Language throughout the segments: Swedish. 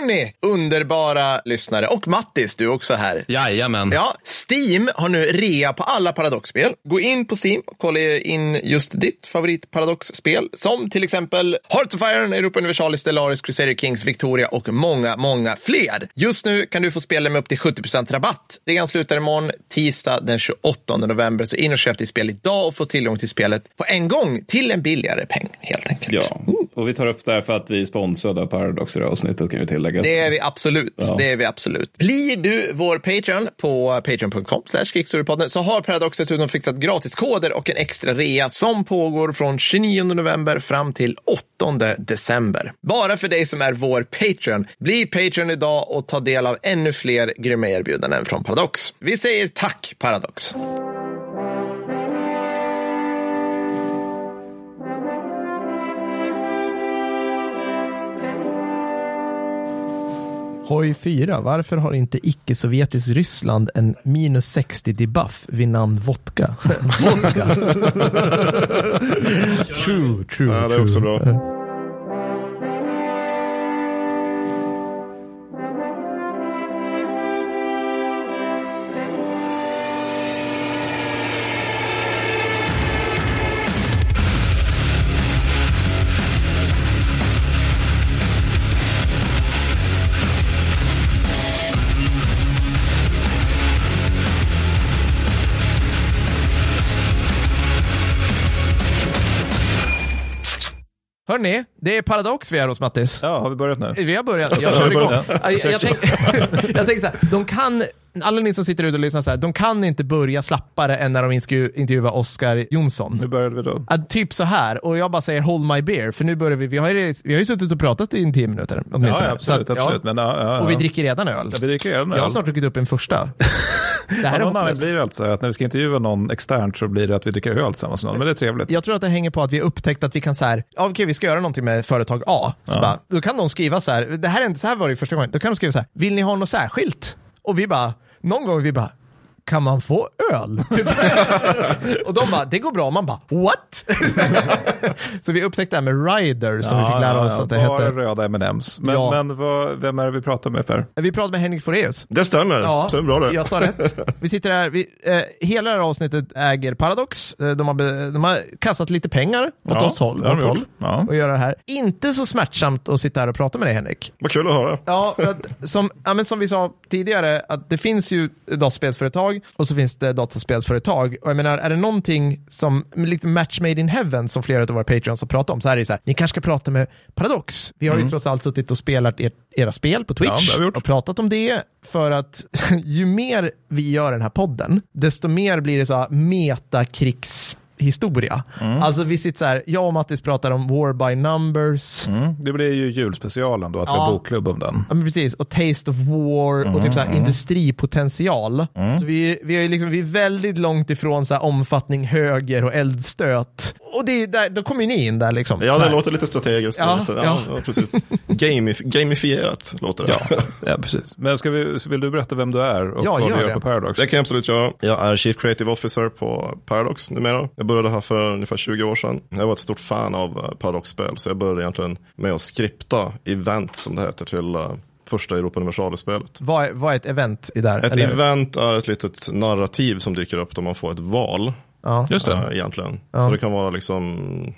Hörni, underbara lyssnare och Mattis, du är också här. Jajamän. Ja, Steam har nu rea på alla Paradox-spel. Gå in på Steam och kolla in just ditt favorit Paradox-spel, som till exempel Hearts of Iron, Europa Universalis, Stellaris, Crusader Kings, Victoria och många, många fler. Just nu kan du få spela med upp till 70% rabatt. Rean slutar imorgon, tisdag den 28 november, så in och köp ditt spel idag och få tillgång till spelet på en gång till en billigare peng, helt enkelt. Ja, och vi tar upp det här för att vi är sponsrade av Paradox i det här avsnittet kan ju tilläggas. Det är vi absolut. Ja. Det är vi absolut. Blir du vår Patreon på patreon.com så har Paradox dessutom fixat gratiskoder och en extra rea som pågår från 29 november fram till 8 december. Bara för dig som är vår Patreon. Bli Patreon idag och ta del av ännu fler grymma erbjudanden från Paradox. Vi säger tack Paradox. Hoj 4. Varför har inte icke-sovjetiskt Ryssland en minus 60 debuff vid namn vodka? vodka. true, true, Ja, det är true. också bra. Hörni, det är Paradox vi är hos Mattis. Ja, har vi börjat nu? Vi har börjat, jag Ja, kör igång. Jag, jag, jag, tänk, jag tänker så här, de kan, alla ni som sitter ute och lyssnar så här, de kan inte börja slappare än när de insku- intervjuar Oscar Jonsson. Nu började vi då. Ja, typ så här, och jag bara säger hold my beer, för nu börjar vi, vi har ju, vi har ju suttit och pratat i en tio minuter Ja, åtminstone. ja, absolut, Så att, absolut. Ja, Men, ja, ja, och vi ja. dricker redan öl. Ja, vi dricker redan Jag har öl. snart druckit upp en första. det här är någon blir det alltså att när vi ska intervjua någon externt så blir det att vi dricker öl tillsammans med någon. Men det är trevligt. Jag tror att det hänger på att vi upptäckt att vi kan så här, ja, okej vi ska göra någonting med företag A. Så bara, då kan de skriva så här, det här, är inte, så här var det första gången, då kan de skriva så här, vill ni ha något särskilt? Och vi bara, någon gång vi bara, kan man få öl? Typ. och de bara, det går bra. Man bara, what? så vi upptäckte det här med Rider som vi fick lära oss att det hette. röda M&M's. Men, Ja. men vad, vem är det vi pratar med Per? Vi pratade med Henrik Foreus. Det stämmer. Ja, Stämmer bra det. jag sa rätt. Vi sitter här, vi, eh, hela det här avsnittet äger Paradox. Eh, de, har, be- de har kastat lite pengar åt Ja, oss håll, det vårt håll. Ja. och göra det här. Inte så smärtsamt att sitta här och prata med dig Henrik. Vad kul att höra. Ja, för att som, ja, men som vi sa tidigare, att det finns ju dataspelsföretag och så finns det dataspelsföretag. Och jag menar, är det någonting som, lite match made in heaven som flera av våra patreons har pratat om, så här är det så här, ni kanske ska prata med Paradox. Vi har ju trots allt suttit och spelat er, era spel på Mm. Ja, Twitch gjort. och pratat om det, för att ju mer vi gör den här podden, desto mer blir det så här metakrigs historia. Mm. Alltså vi sitter så här, jag och Mattis pratar om War by Numbers, Mm. Det blir ju julspecialen då, att vi Ja. har bokklubb om den. Ja, men precis. Och Taste of War och typ så här industripotential. Så vi, vi, är liksom, vi är väldigt långt ifrån så här omfattning höger och eldstöt. Och det är där, då kommer ju ni in där liksom. Ja, det Där. låter lite strategiskt. Ja, lite, ja, ja. precis. Gamif gamifierat låter det. Ja, ja, precis. Men ska vi, vill du berätta vem du är och Ja, vad du gör det. på Paradox? Det kan jag absolut göra. Jag är Chief Creative Officer på Paradox numera. Jag började här för ungefär 20 år sedan. Jag var ett stort fan av eh, Paradox-spel, så jag började egentligen med att skripta event, som det heter, till eh, första Europa Universalis-spelet. Vad, är, vad är ett event i där? Ett eller? event är ett litet narrativ som dyker upp då man får ett val, Ja. Just det. eh, egentligen. Ja. Så det kan vara liksom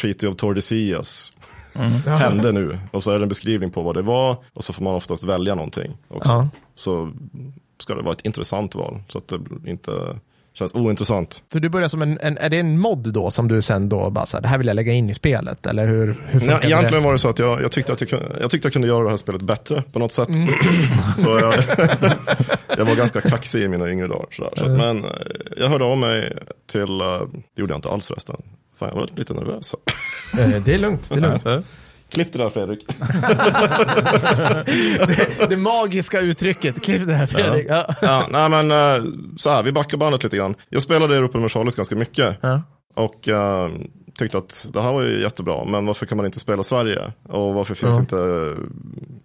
Treaty of Tordesillas Mm. hände nu. Och så är det en beskrivning på vad det var och så får man oftast välja någonting också. Ja. Så ska det vara ett intressant val så att det inte känns ointressant. Så du börjar som en, en, är det en mod då som du sen då bara så här, det här vill jag lägga in i spelet? Eller hur, hur funkar egentligen det? var det så att jag, jag, tyckte att jag, kunde, jag tyckte jag kunde göra det här spelet bättre på något sätt. Mm. så jag, jag var ganska kaxig i mina yngre dagar. Sådär. Så att, men eh, jag hörde av mig till, eh, det gjorde jag inte alls förresten. Fan, jag var lite nervös. Eh, Det är lugnt, det är lugnt. Klipp det där Fredrik. det magiska uttrycket, klipp det här Fredrik. Ja. ja, nej men eh, så här, vi backar bandet lite grann. Jag spelade Europa Universalis ganska mycket. Ja. Och eh, tyckte att det här var ju jättebra, men varför kan man inte spela Sverige? Och varför finns Ja. inte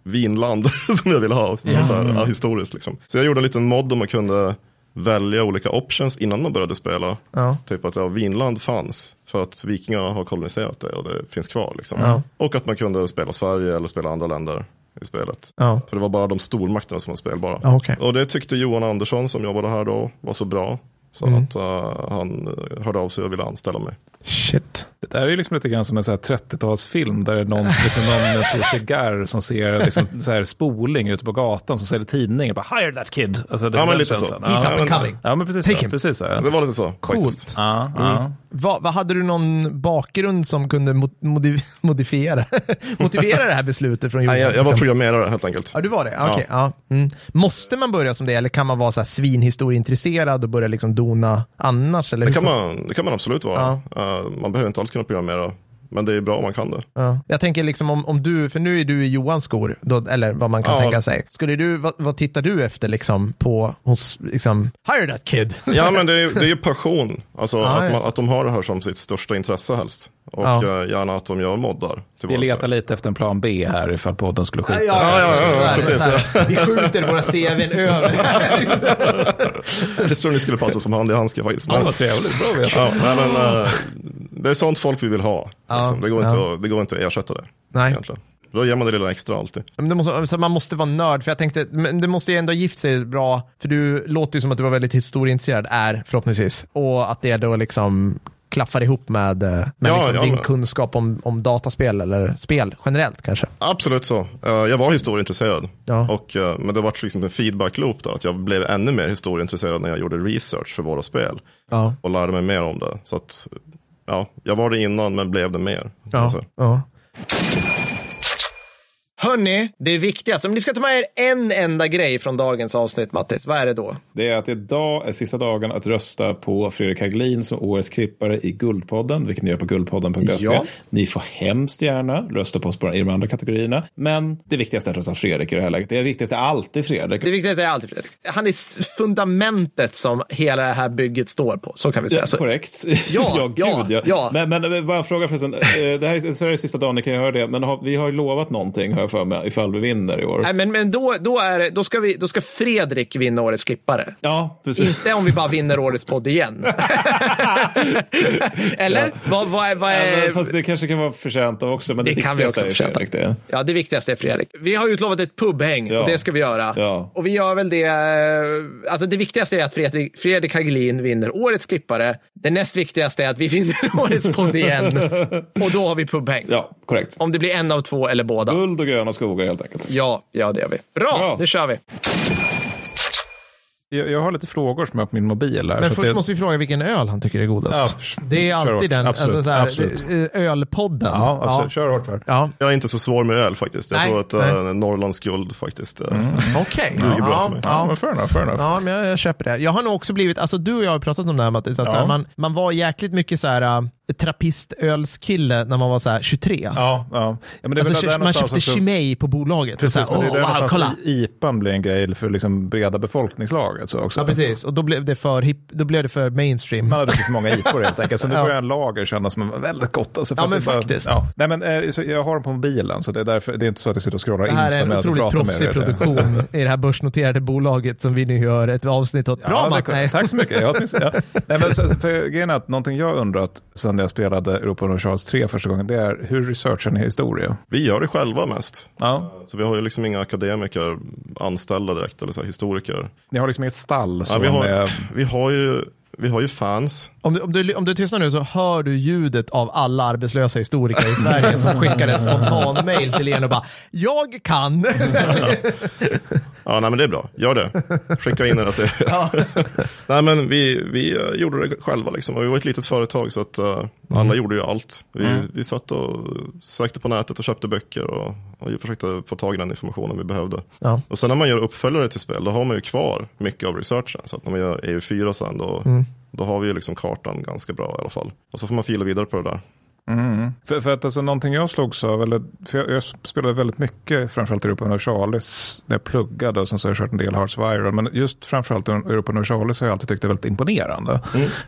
Vinland som jag vill ha, Ja. så här, historiskt liksom. Så jag gjorde en liten mod där man kunde välja olika options innan man började spela. Ja. Typ att ja, Vinland fanns för att vikingarna har koloniserat det och det finns kvar. Liksom. Ja. Och att man kunde spela Sverige eller spela andra länder i spelet. Ja. För det var bara de stormakterna som var spelbara. Ja, okej. Och det tyckte Johan Andersson som jobbade här då var så bra. Så Mm. att eh, han eh, hörde av sig och ville anställa mig. Shit. Det där är ju liksom lite grann som en så här 30-talsfilm där det är någon, liksom någon med en stor cigarr som ser liksom så här spoling ute på gatan som säljer tidningar. Bara hire that kid. Alltså, det Ja, men lite så. känslan. He's Ja, up and coming. ja, men precis Take så. him. Precis så ja. Det var lite så Coolt. Ja, ja. Vad, vad hade du någon bakgrund som kunde mo- modiv- modifiera motivera det här beslutet från Johan? Nej, jag, jag var liksom? programmerare helt enkelt. Ja, du var det? Ja. Okej, ja. Mm. Måste man börja som det, eller kan man vara så här svinhistorieintresserad och börja liksom dona annars? Eller Det kan, får- man, det kan man absolut vara. Eh, man behöver inte alls kunna programmera. Men det är bra om man kan det. Ja. Jag tänker liksom om, om du, för nu är du i Johans skor, då, eller vad man kan Ja. tänka sig. Skulle du, vad, vad tittar du efter liksom på hos, liksom, hire that kid? Ja, men det är, det är ju passion. Alltså Ja, att, man, att de har det här som sitt största intresse helst. Och Ja. eh, gärna att de gör moddar. Vi letar lite efter en plan B här ifall podden skulle skita Ja, ja, ja, ja, här, precis. Vi skjuter våra CVn över. Det tror ni skulle passa som hand i handske faktiskt. Ja, vad trevligt. Bra ja, nej, men, eh, det är sånt folk vi vill ha. Ja, Liksom. Det, går ja. inte att, det går inte att ersätta det. Nej. Egentligen. Då ger man det lilla extra alltid. Men måste, så man måste vara nörd, för jag tänkte, men det måste ju ändå ha gift sig bra, för du låter ju som att du var väldigt historieintresserad, är förhoppningsvis, och att det då liksom klaffar ihop med, eh, med Ja, liksom ja, din men- kunskap om, om dataspel, eller spel generellt kanske. Absolut så. Eh, jag var historieintresserad. Ja. Och, eh, men det var liksom en feedback loop då. Att jag blev ännu mer historieintresserad när jag gjorde research för våra spel. Och lärde mig mer om det. Så att, ja, jag var det innan men blev det mer. Ja. säga. ja. Hörni, det viktigaste, om ni ska ta med er en enda grej från dagens avsnitt, Mattis, vad är det då? Det är att idag är sista dagen att rösta på Fredrik Hagelin som årets klippare i Guldpodden, vilket ni gör på guldpodden.se. Ja. Ni får hemskt gärna rösta på oss på i de andra kategorierna. Men det viktigaste är att rösta Fredrik i det här läget. Det viktigaste är alltid Fredrik. Det viktigaste är alltid Fredrik. Han är fundamentet som hela det här bygget står på, så kan vi säga. Ja, korrekt. Ja, gud, ja, ja. Men, men bara en fråga förresten. Eh, Det här är, så är det sista dagen, ni kan göra det. Men har, vi har ju lovat någonting, jag för mig, ifall vi vinner i år. Nej, men, men då, då, är då, ska vi, då ska Fredrik vinna årets klippare. Ja, precis. Inte om vi bara vinner årets podd igen. Eller? Vad, vad, är- vad Ja, men, är... fast det kanske kan vara förtjänt av också. Men det, Det kan vi också. Fredrik det. Ja, det viktigaste är Fredrik. Vi har utlovat ett pubhäng Ja. och det ska vi göra. Ja. Och vi gör väl det... eh, Alltså det viktigaste är att Fredrik, Fredrik Hagelin vinner årets klippare. Det näst viktigaste är att vi vinner årets podd igen. Och då har vi pubhäng. Ja, korrekt. Om det blir en av två eller båda. Guld och gröna skogar helt enkelt. Ja, ja det gör vi. Bra, Bra. nu kör vi. Jag, jag har lite frågor som är på min mobil. Här, Men först det... måste vi fråga vilken öl han tycker är godast. Ja, det är alltid den, hårt. Absolut, alltså så här, absolut. eh, ölpodden. Ja, absolut. Kör hårt för. Ja, Jag är inte så svår med öl faktiskt. Jag Nej, tror att uh, Norrlands guld faktiskt. eh, okej. duger bra Ja, för mig. Ja, ja. men fair enough, fair enough. Ja, men jag, jag köper det. Jag har nog också blivit, alltså du och jag har pratat om det här Mattis, att Ja. här, man, man var jäkligt mycket så här trappistölskille när man var så här 23. Ja, ja. ja men det Alltså, där man köpte Chimay på bolaget. Precis, och så men här, det är där wow, kolla! IPAn blir en grej för liksom breda befolkningslaget. Så också. Ja, precis. Och då blev det för, hip, då blev det för mainstream. Man hade för många IPor helt enkelt. Så nu Ja. börjar en lager kännas som väldigt gott. Alltså, för Ja, att men bara- faktiskt. Ja. Nej, men, eh, så jag har den på mobilen, så det är, därför, det är inte så att jag sitter och scrollar det här är Insta en otroligt proffsig produktion i det här börsnoterade bolaget som vi nu gör ett avsnitt åt. Bra Ja, Matt! tack så mycket. Jag, ja. Nej, men, för, grejen är att någonting jag undrat sedan jag spelade Europa Universals 3 första gången, det är hur researchar ni historia? Vi gör det själva mest. Ja. Så vi har ju liksom inga akademiker anställda direkt, eller så här, historiker. Ni har liksom inget stall Ja, som vi, har, är... vi, har ju, vi har ju fans. Om du, om, du, om du tystnar nu så hör du ljudet av alla arbetslösa historiker i Sverige som skickar ett spontan mail till er och bara “Jag kan!” Ja, nej men det är bra. Gör det. Skicka in era serier. nej men vi, vi eh, gjorde det själva liksom. Och vi var ett litet företag så att eh, alla gjorde ju allt. Vi, vi satt och sökte på nätet och köpte böcker och, och försökte få tag i den informationen vi behövde. Ja. Och sen när man gör uppföljare till spel, då har man ju kvar mycket av researchen. Så att när man gör EU4 sen, då, då har vi ju liksom kartan ganska bra i alla fall. Och så får man fila vidare på det där. Mm. För, för att alltså, någonting jag slogs av, eller, för jag, jag spelade väldigt mycket, framförallt Europa Universalis, när jag pluggade och sen så har jag kört en del Hearts of Iron, men just framförallt Europa Universalis har jag alltid tyckt är väldigt imponerande.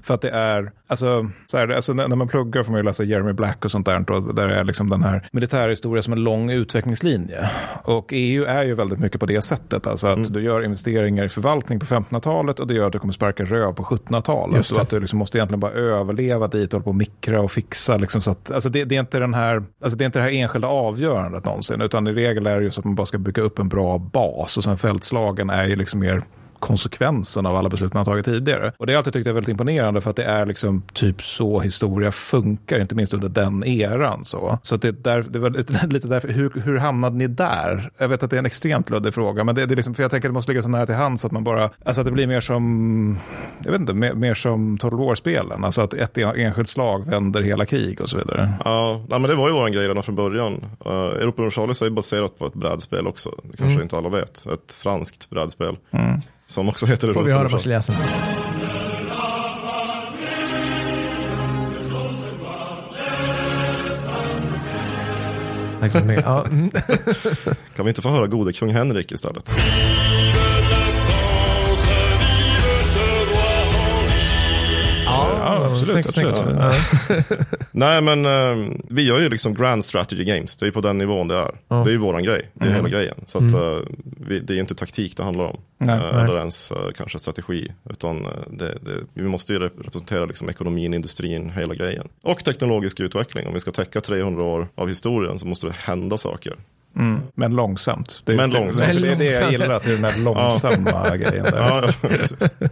För att det är, alltså, så här, alltså när, när man pluggar får man ju läsa Jeremy Black och sånt där, och där är liksom den här militärhistoria som en lång utvecklingslinje. Och EU är ju väldigt mycket på det sättet, alltså att du gör investeringar i förvaltning på 1500-talet och det gör att du kommer sparka röv på 1700-talet. Just det. Och att du liksom måste egentligen bara överleva dit och hålla på och mikra och fixa liksom så att, alltså det, det, är inte den här, alltså det är inte det här enskilda avgörandet någonsin, utan i regel är det ju så att man bara ska bygga upp en bra bas och sen fältslagen är ju liksom mer konsekvensen av alla beslut man har tagit tidigare. Och det har jag alltid tyckt är väldigt imponerande för att det är liksom typ så historia funkar, inte minst under den eran. Så, så att det, där, det var lite, lite därför, hur, hur hamnade ni där? Jag vet att det är en extremt luddig fråga, men det, det är liksom, för jag tänker att det måste ligga så nära till hands att man bara, alltså att det blir mer som, jag vet inte, mer, mer som Total War-spelen, alltså att ett enskilt slag vänder hela krig och så vidare. Ja, nej, men det var ju vår grej redan från början. Uh, Europa Universalis är baserat på ett brädspel också, det kanske mm. inte alla vet, ett franskt brädspel. Mm. Som också heter Får vi höra Marseljäsen. Tack så mycket. Ja. kan vi inte få höra gode kung Henrik istället? Absolut. Snyggt, absolut. Ja. Nej, men uh, vi gör ju liksom grand strategy games. Det är på den nivån det är. Ja. Det är ju våran grej. Det är mm. hela grejen. Så att, uh, vi, det är ju inte taktik det handlar om. Nej, uh, eller ens kanske strategi. Utan det, det, vi måste ju representera liksom ekonomin, industrin, hela grejen. Och teknologisk utveckling. Om vi ska täcka 300 år av historien så måste det hända saker. Mm. Men långsamt. Det är, men långsamt. Det är det jag gillar, att det är den där långsamma grejen. Där.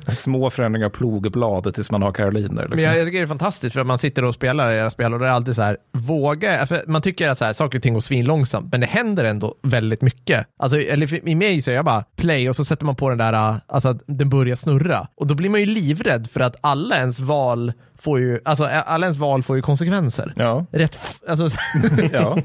Ja, Små förändringar av plogbladet tills man har karoliner. Liksom. Men jag, jag, tycker det är fantastiskt för att man sitter och spelar era spel och det är alltid så här, våga, för man tycker att så här, saker och ting går svinlångsamt, men det händer ändå väldigt mycket. Alltså, eller i mig så är jag bara play och så sätter man på den där, alltså att den börjar snurra. Och då blir man ju livrädd för att alla ens val får ju, alltså alla ens val får ju konsekvenser. Ja. Rätt, alltså, ja.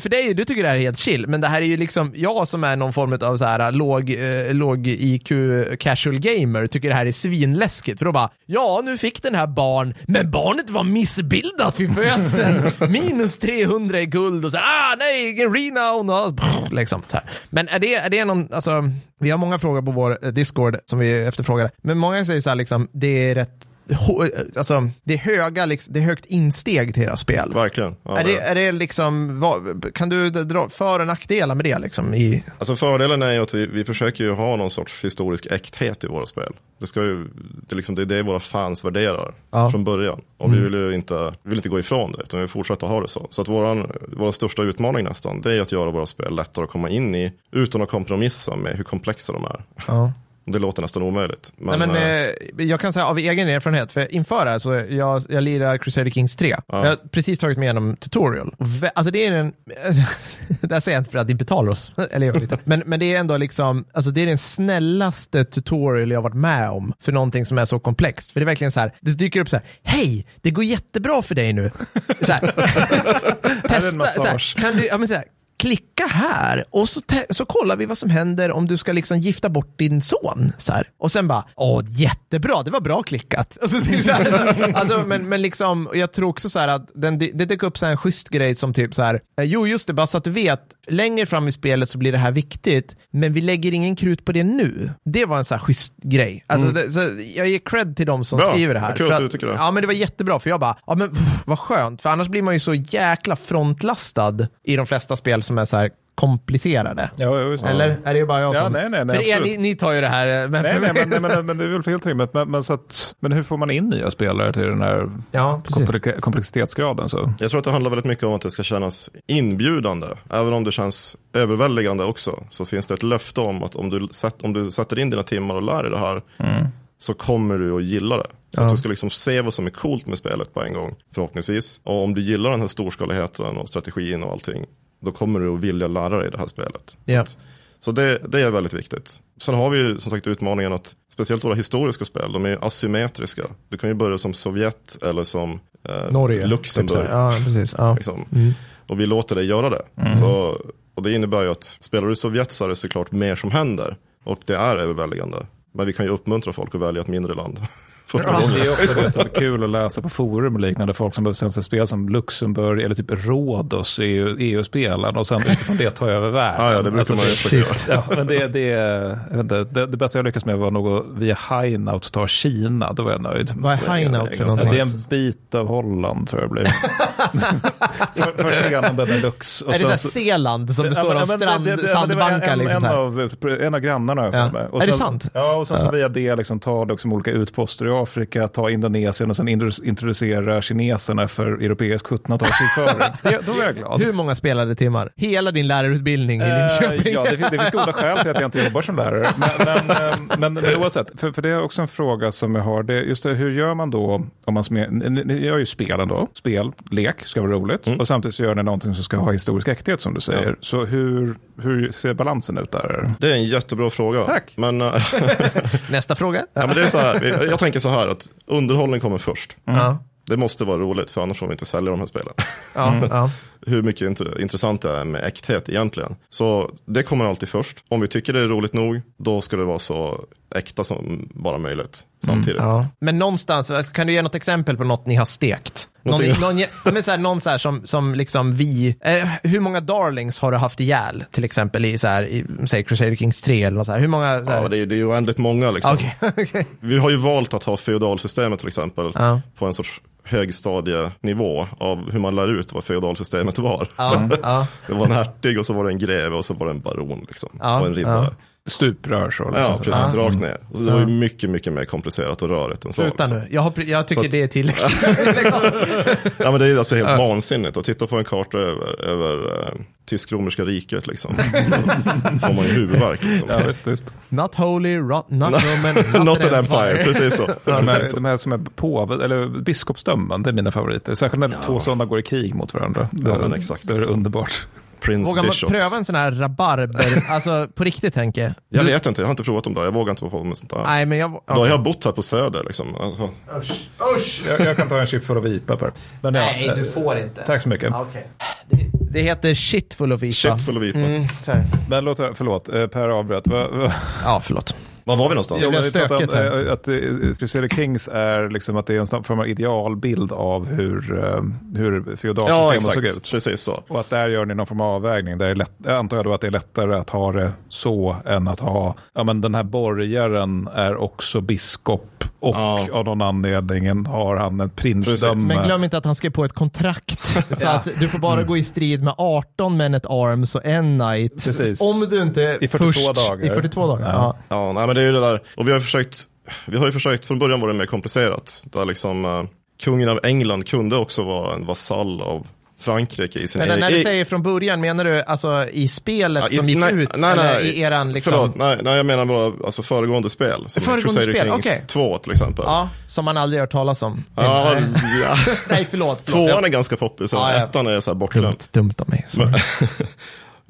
för dig, du tycker det här är helt chill, men det här är ju liksom, jag som är någon form av så här låg, eh, låg IQ casual gamer, tycker det här är svinläskigt, för då bara, ja, nu fick den här barn, men barnet var missbildat vid födseln, minus 300 i guld och så ah nej, en renown, och, liksom. Så här. Men är det, är det någon, alltså, vi har många frågor på vår eh, Discord som vi efterfrågade, men många säger så här, liksom, det är rätt alltså, det är, höga, liksom, det är högt insteg till era spel. Verkligen. Ja, är, det, är det liksom, vad, kan du dra för och nackdelar med det? Liksom, i... Alltså fördelen är ju att vi, vi försöker ju ha någon sorts historisk äkthet i våra spel. Det, ska ju, det, liksom, det är det våra fans värderar ja. från början. Och mm. vi vill ju inte, vill inte gå ifrån det, utan vi vill fortsätta ha det så. Så att våran, våra största utmaning nästan, det är att göra våra spel lättare att komma in i, utan att kompromissa med hur komplexa de är. Ja. Det låter nästan omöjligt. Men, Nej, men eh, eh, jag kan säga av egen erfarenhet, för inför det här så jag, jag lirar Crusader Kings 3. Ja. Jag har precis tagit mig igenom tutorial. Alltså det är en, det här säger jag inte för att ni betalar oss, eller jag lite. Men, men det är ändå liksom, alltså det är den snällaste tutorial jag varit med om för någonting som är så komplext. För det är verkligen så här, det dyker upp så här, hej, det går jättebra för dig nu. Så här, testa, så här, kan du, ja, men så här, klicka här och så, så kollar vi vad som händer om du ska liksom gifta bort din son. Så här. Och sen bara, åh jättebra, det var bra klickat. Alltså, typ så här, alltså, men, men liksom, jag tror också så här att den, det dök upp så här en schysst grej som typ så här, eh, jo just det, bara så att du vet, längre fram i spelet så blir det här viktigt, men vi lägger ingen krut på det nu. Det var en så här schysst grej. Alltså, mm. det, så jag ger cred till de som bra. skriver det här. Kul att du tycker det. Ja, men det var jättebra, för jag bara, ja men pff, vad skönt, för annars blir man ju så jäkla frontlastad i de flesta spel som är så här komplicerade. Ja, Eller är det bara jag som... Ja, nej, nej, nej, för er, ni, ni, tar ju det här... Men, nej, nej, men, men, men, det är väl helt rimligt. Men, men, så att, men hur får man in nya spelare till den här ja, komplexitetsgraden? Så? Jag tror att det handlar väldigt mycket om att det ska kännas inbjudande. Även om det känns överväldigande också. Så finns det ett löfte om att om du, sätt, om du sätter in dina timmar och lär dig det här mm. så kommer du att gilla det. Så ja. att du ska liksom se vad som är coolt med spelet på en gång, förhoppningsvis. Och om du gillar den här storskaligheten och strategin och allting, då kommer du att vilja lära dig det här spelet. Yeah. Så det, det, är väldigt viktigt. Sen har vi ju som sagt utmaningen att speciellt våra historiska spel, de är asymmetriska. Du kan ju börja som Sovjet eller som eh, Norge, Luxemburg. Ja, precis. Ja. Liksom. Mm. Och vi låter dig göra det. Mm. Så, och det innebär ju att spelar du Sovjet så är det såklart mer som händer. Och det är överväldigande. Men vi kan ju uppmuntra folk att välja ett mindre land. Ja, det är också det som är kul att läsa på forum och liknande. Folk som behöver sig spel som Luxemburg eller typ Rhodos är ju EU-spelaren och sen utifrån det ta över världen. Ja, ja det brukar alltså, man ju ja, men det, det, jag inte, det, det, bästa jag lyckats med var nog via Highnout ta Kina. Då var jag nöjd. Vad är Highnout? Det är en bit av Holland tror jag det blir. för, första grannen Benelux. Och är det så här Seeland som består av strand, det, det, sandbankar? En, liksom en, av, en av grannarna. Ja. Och är det sant? Ja, och sen så via det liksom tar det också olika utposter i Afrika, ta Indonesien och sen introdu- introducera kineserna för europeisk 1700-talskrigföring. Det- Då är jag glad. Hur många spelade timmar? Hela din lärarutbildning i Linköping? Eh, ja, det, det finns goda skäl till att jag inte jobbar som lärare. Men, men, eh, men, men oavsett, för, för det är också en fråga som jag har. Det, just det, hur gör man då, om man som är, ni, ni gör ju spel ändå, spel, lek, ska vara roligt. Och samtidigt så gör ni någonting som ska ha historisk äkthet som du säger. Så hur, hur ser balansen ut där? Det är en jättebra fråga. Tack. Men, äh, Nästa fråga? ja, men det är så här, jag, jag tänker så här att underhållning kommer först. Ja. Det måste vara roligt, för annars får vi inte sälja de här spelen. Ja, ja. Hur mycket int- intressant det är med äkthet egentligen. Så det kommer alltid först. Om vi tycker det är roligt nog, då ska det vara så äkta som bara möjligt samtidigt. Ja. Men någonstans, kan du ge något exempel på något ni har stekt? Någon, någon, men så här, någon så här som, som liksom vi, eh, hur många darlings har du haft ihjäl? Till exempel i, så här, i säg Crusader Kings 3 eller något så här. Hur många? Så här? Ja, det är, det är ju oändligt många liksom. Okej, okej. Vi har ju valt att ha feodalsystemet till exempel Ja. på en sorts högstadienivå av hur man lär ut vad feodalsystemet var. Ja, ja, Det var en hertig och så var det en greve och så var det en baron liksom. Och en riddare. Ja. Stuprör så. Ja, liksom. precis, Ja. rakt ner. Och så det var ju mycket, mycket mer komplicerat och rörigt än så. Sluta liksom. nu. Jag, har, jag tycker att- det är tillräckligt. Ja, men det är alltså helt vansinnigt att titta på en karta över, över eh, tysk-romerska riket liksom. Så får man ju huvudvärk liksom. Ja, visst, visst. Not holy, rot, not Roman, not, Not an empire, precis så. De här, de här som är påve, eller biskopsdömen, det är mina favoriter. Särskilt när två sådana går i krig mot varandra. Det, men exakt, det är så. underbart. Prince Vågar man Bishops. pröva en sån här rabarber, alltså på riktigt tänker jag. Jag vet inte, jag har inte provat dem där. Jag vågar inte vara på med sånt där. Nej, men jag... Då har jag bott här på Söder liksom. Alltså, Usch! Jag, jag kan ta en chip full av IPA per. Men ja, Nej, du eh, får inte. Tack så mycket. Okej. Det, det heter shit full of IPA. shit full of IPA. Mm. Men låt, förlåt, eh, Per avbröt. Va, va, Ja, förlåt. Var var vi någonstans? Det blev stökigt här. eh, Att eh, Crusader Kings är liksom att det är en form av idealbild av hur, eh, hur Ja, feodalsystemet såg exakt. ut. Precis så. Och att där gör ni någon form av avvägning. Där det är lätt, jag antar jag då att det är lättare att ha det så än att ha, ja men den här borgaren är också biskop och Ja. av någon anledning har han ett prinsdöme. Men glöm inte att han skrev på ett kontrakt. Så att du får bara gå i strid med 18 men at arms och en knight. Precis. Om du inte I 42 först, dagar. I 42 dagar. Ja. Ja. Men det är ju det där. Och vi har försökt, vi har ju försökt, från början var det mer komplicerat. Där liksom eh, kungen av England kunde också vara en vasall av Frankrike i sin Men egen- när du säger från början, menar du alltså i spelet Ja, i- som gick nej, ut? nej, nej, i eran liksom? Förlåt, nej, nej, jag menar bara alltså föregående spel. Som Föregående Crusader spel, okej. 2 till exempel. Ja, som man aldrig hört talas om. Ja, ja. Nej, förlåt. förlåt. Tvåan är ganska poppis, Ja, ja. ettan är så här Dumt, bortglömd. dumt av mig.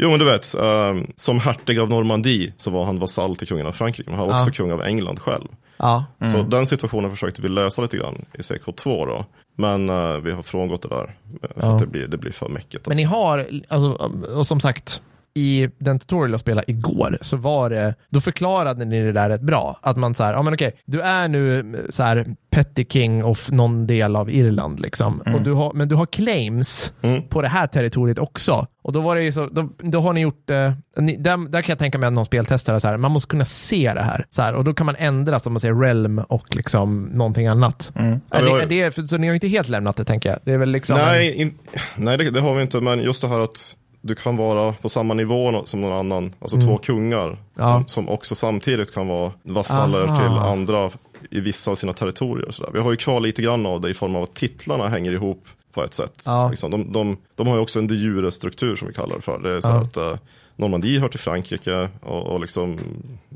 Jo men du vet, ehm, som hertig av Normandie så var han vasall till kungen av Frankrike, men han var också Ja. kung av England själv. Ja. Så den situationen försökte vi lösa lite grann i CK2 då. Men eh, vi har frångått det där, eh, för Ja. att det blir, det blir för mäckigt. Men ni Alltså. har, alltså, och som sagt, i den tutorial jag spelade igår så var det, då förklarade ni det där rätt bra. Att man så här, ja men okej, du är nu så här petty king of någon del av Irland liksom. Och du har, men du har claims Mm. på det här territoriet också. Och då var det ju så, då, då har ni gjort, eh, ni, där, där kan jag tänka mig att någon speltestare så här, man måste kunna se det här. Så här och då kan man ändra som man säger realm och liksom någonting annat. Mm. Är Ja, har- är det, för, så ni har inte helt lämnat det tänker jag. Det är väl liksom Nej, in, nej det, det har vi inte, men just det här att du kan vara på samma nivå som någon annan, alltså två kungar, Mm. Ja. som, som också samtidigt kan vara vasaller Aha. till andra i vissa av sina territorier. Så där. Vi har ju kvar lite grann av det i form av att titlarna hänger ihop på ett sätt. Ja. Liksom, de, de, de har ju också en de jure struktur som vi kallar det för. Det är så Ja. att eh, Normandie hör till Frankrike och, och liksom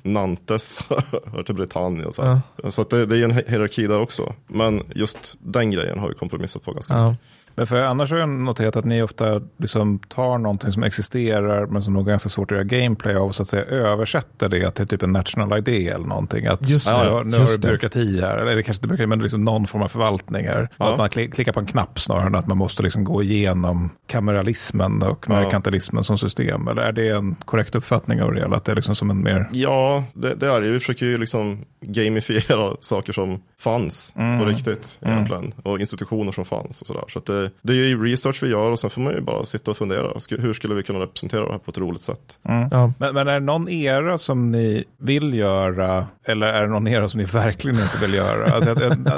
Nantes hör till Britannien. Så, så det, det är en hi- hierarki där också. Men just den grejen har vi kompromissat på ganska mycket. Men för annars har jag noterat att ni ofta liksom tar någonting som existerar men som nog är ganska svårt att göra gameplay av och så att säga översätter det till typ en national idé eller någonting. Att Just det, har- nu just har du byråkrati här, eller det kanske inte byråkrati men liksom någon form av förvaltning här. Ja. Att man kli- klickar på en knapp snarare än att man måste liksom gå igenom kameralismen och Ja. merkantilismen som system. Eller är det en korrekt uppfattning av det hela? Att det är liksom som en mer... Ja, det, det är det. Vi försöker ju liksom gamifiera saker som fanns på riktigt egentligen. Och institutioner som fanns och sådär. Så att det, det är ju research vi gör och sen får man ju bara sitta och fundera. Hur skulle vi kunna representera det här på ett roligt sätt? Ja. Men, men är det någon era som ni vill göra eller är det någon era som ni verkligen inte vill göra? Alltså,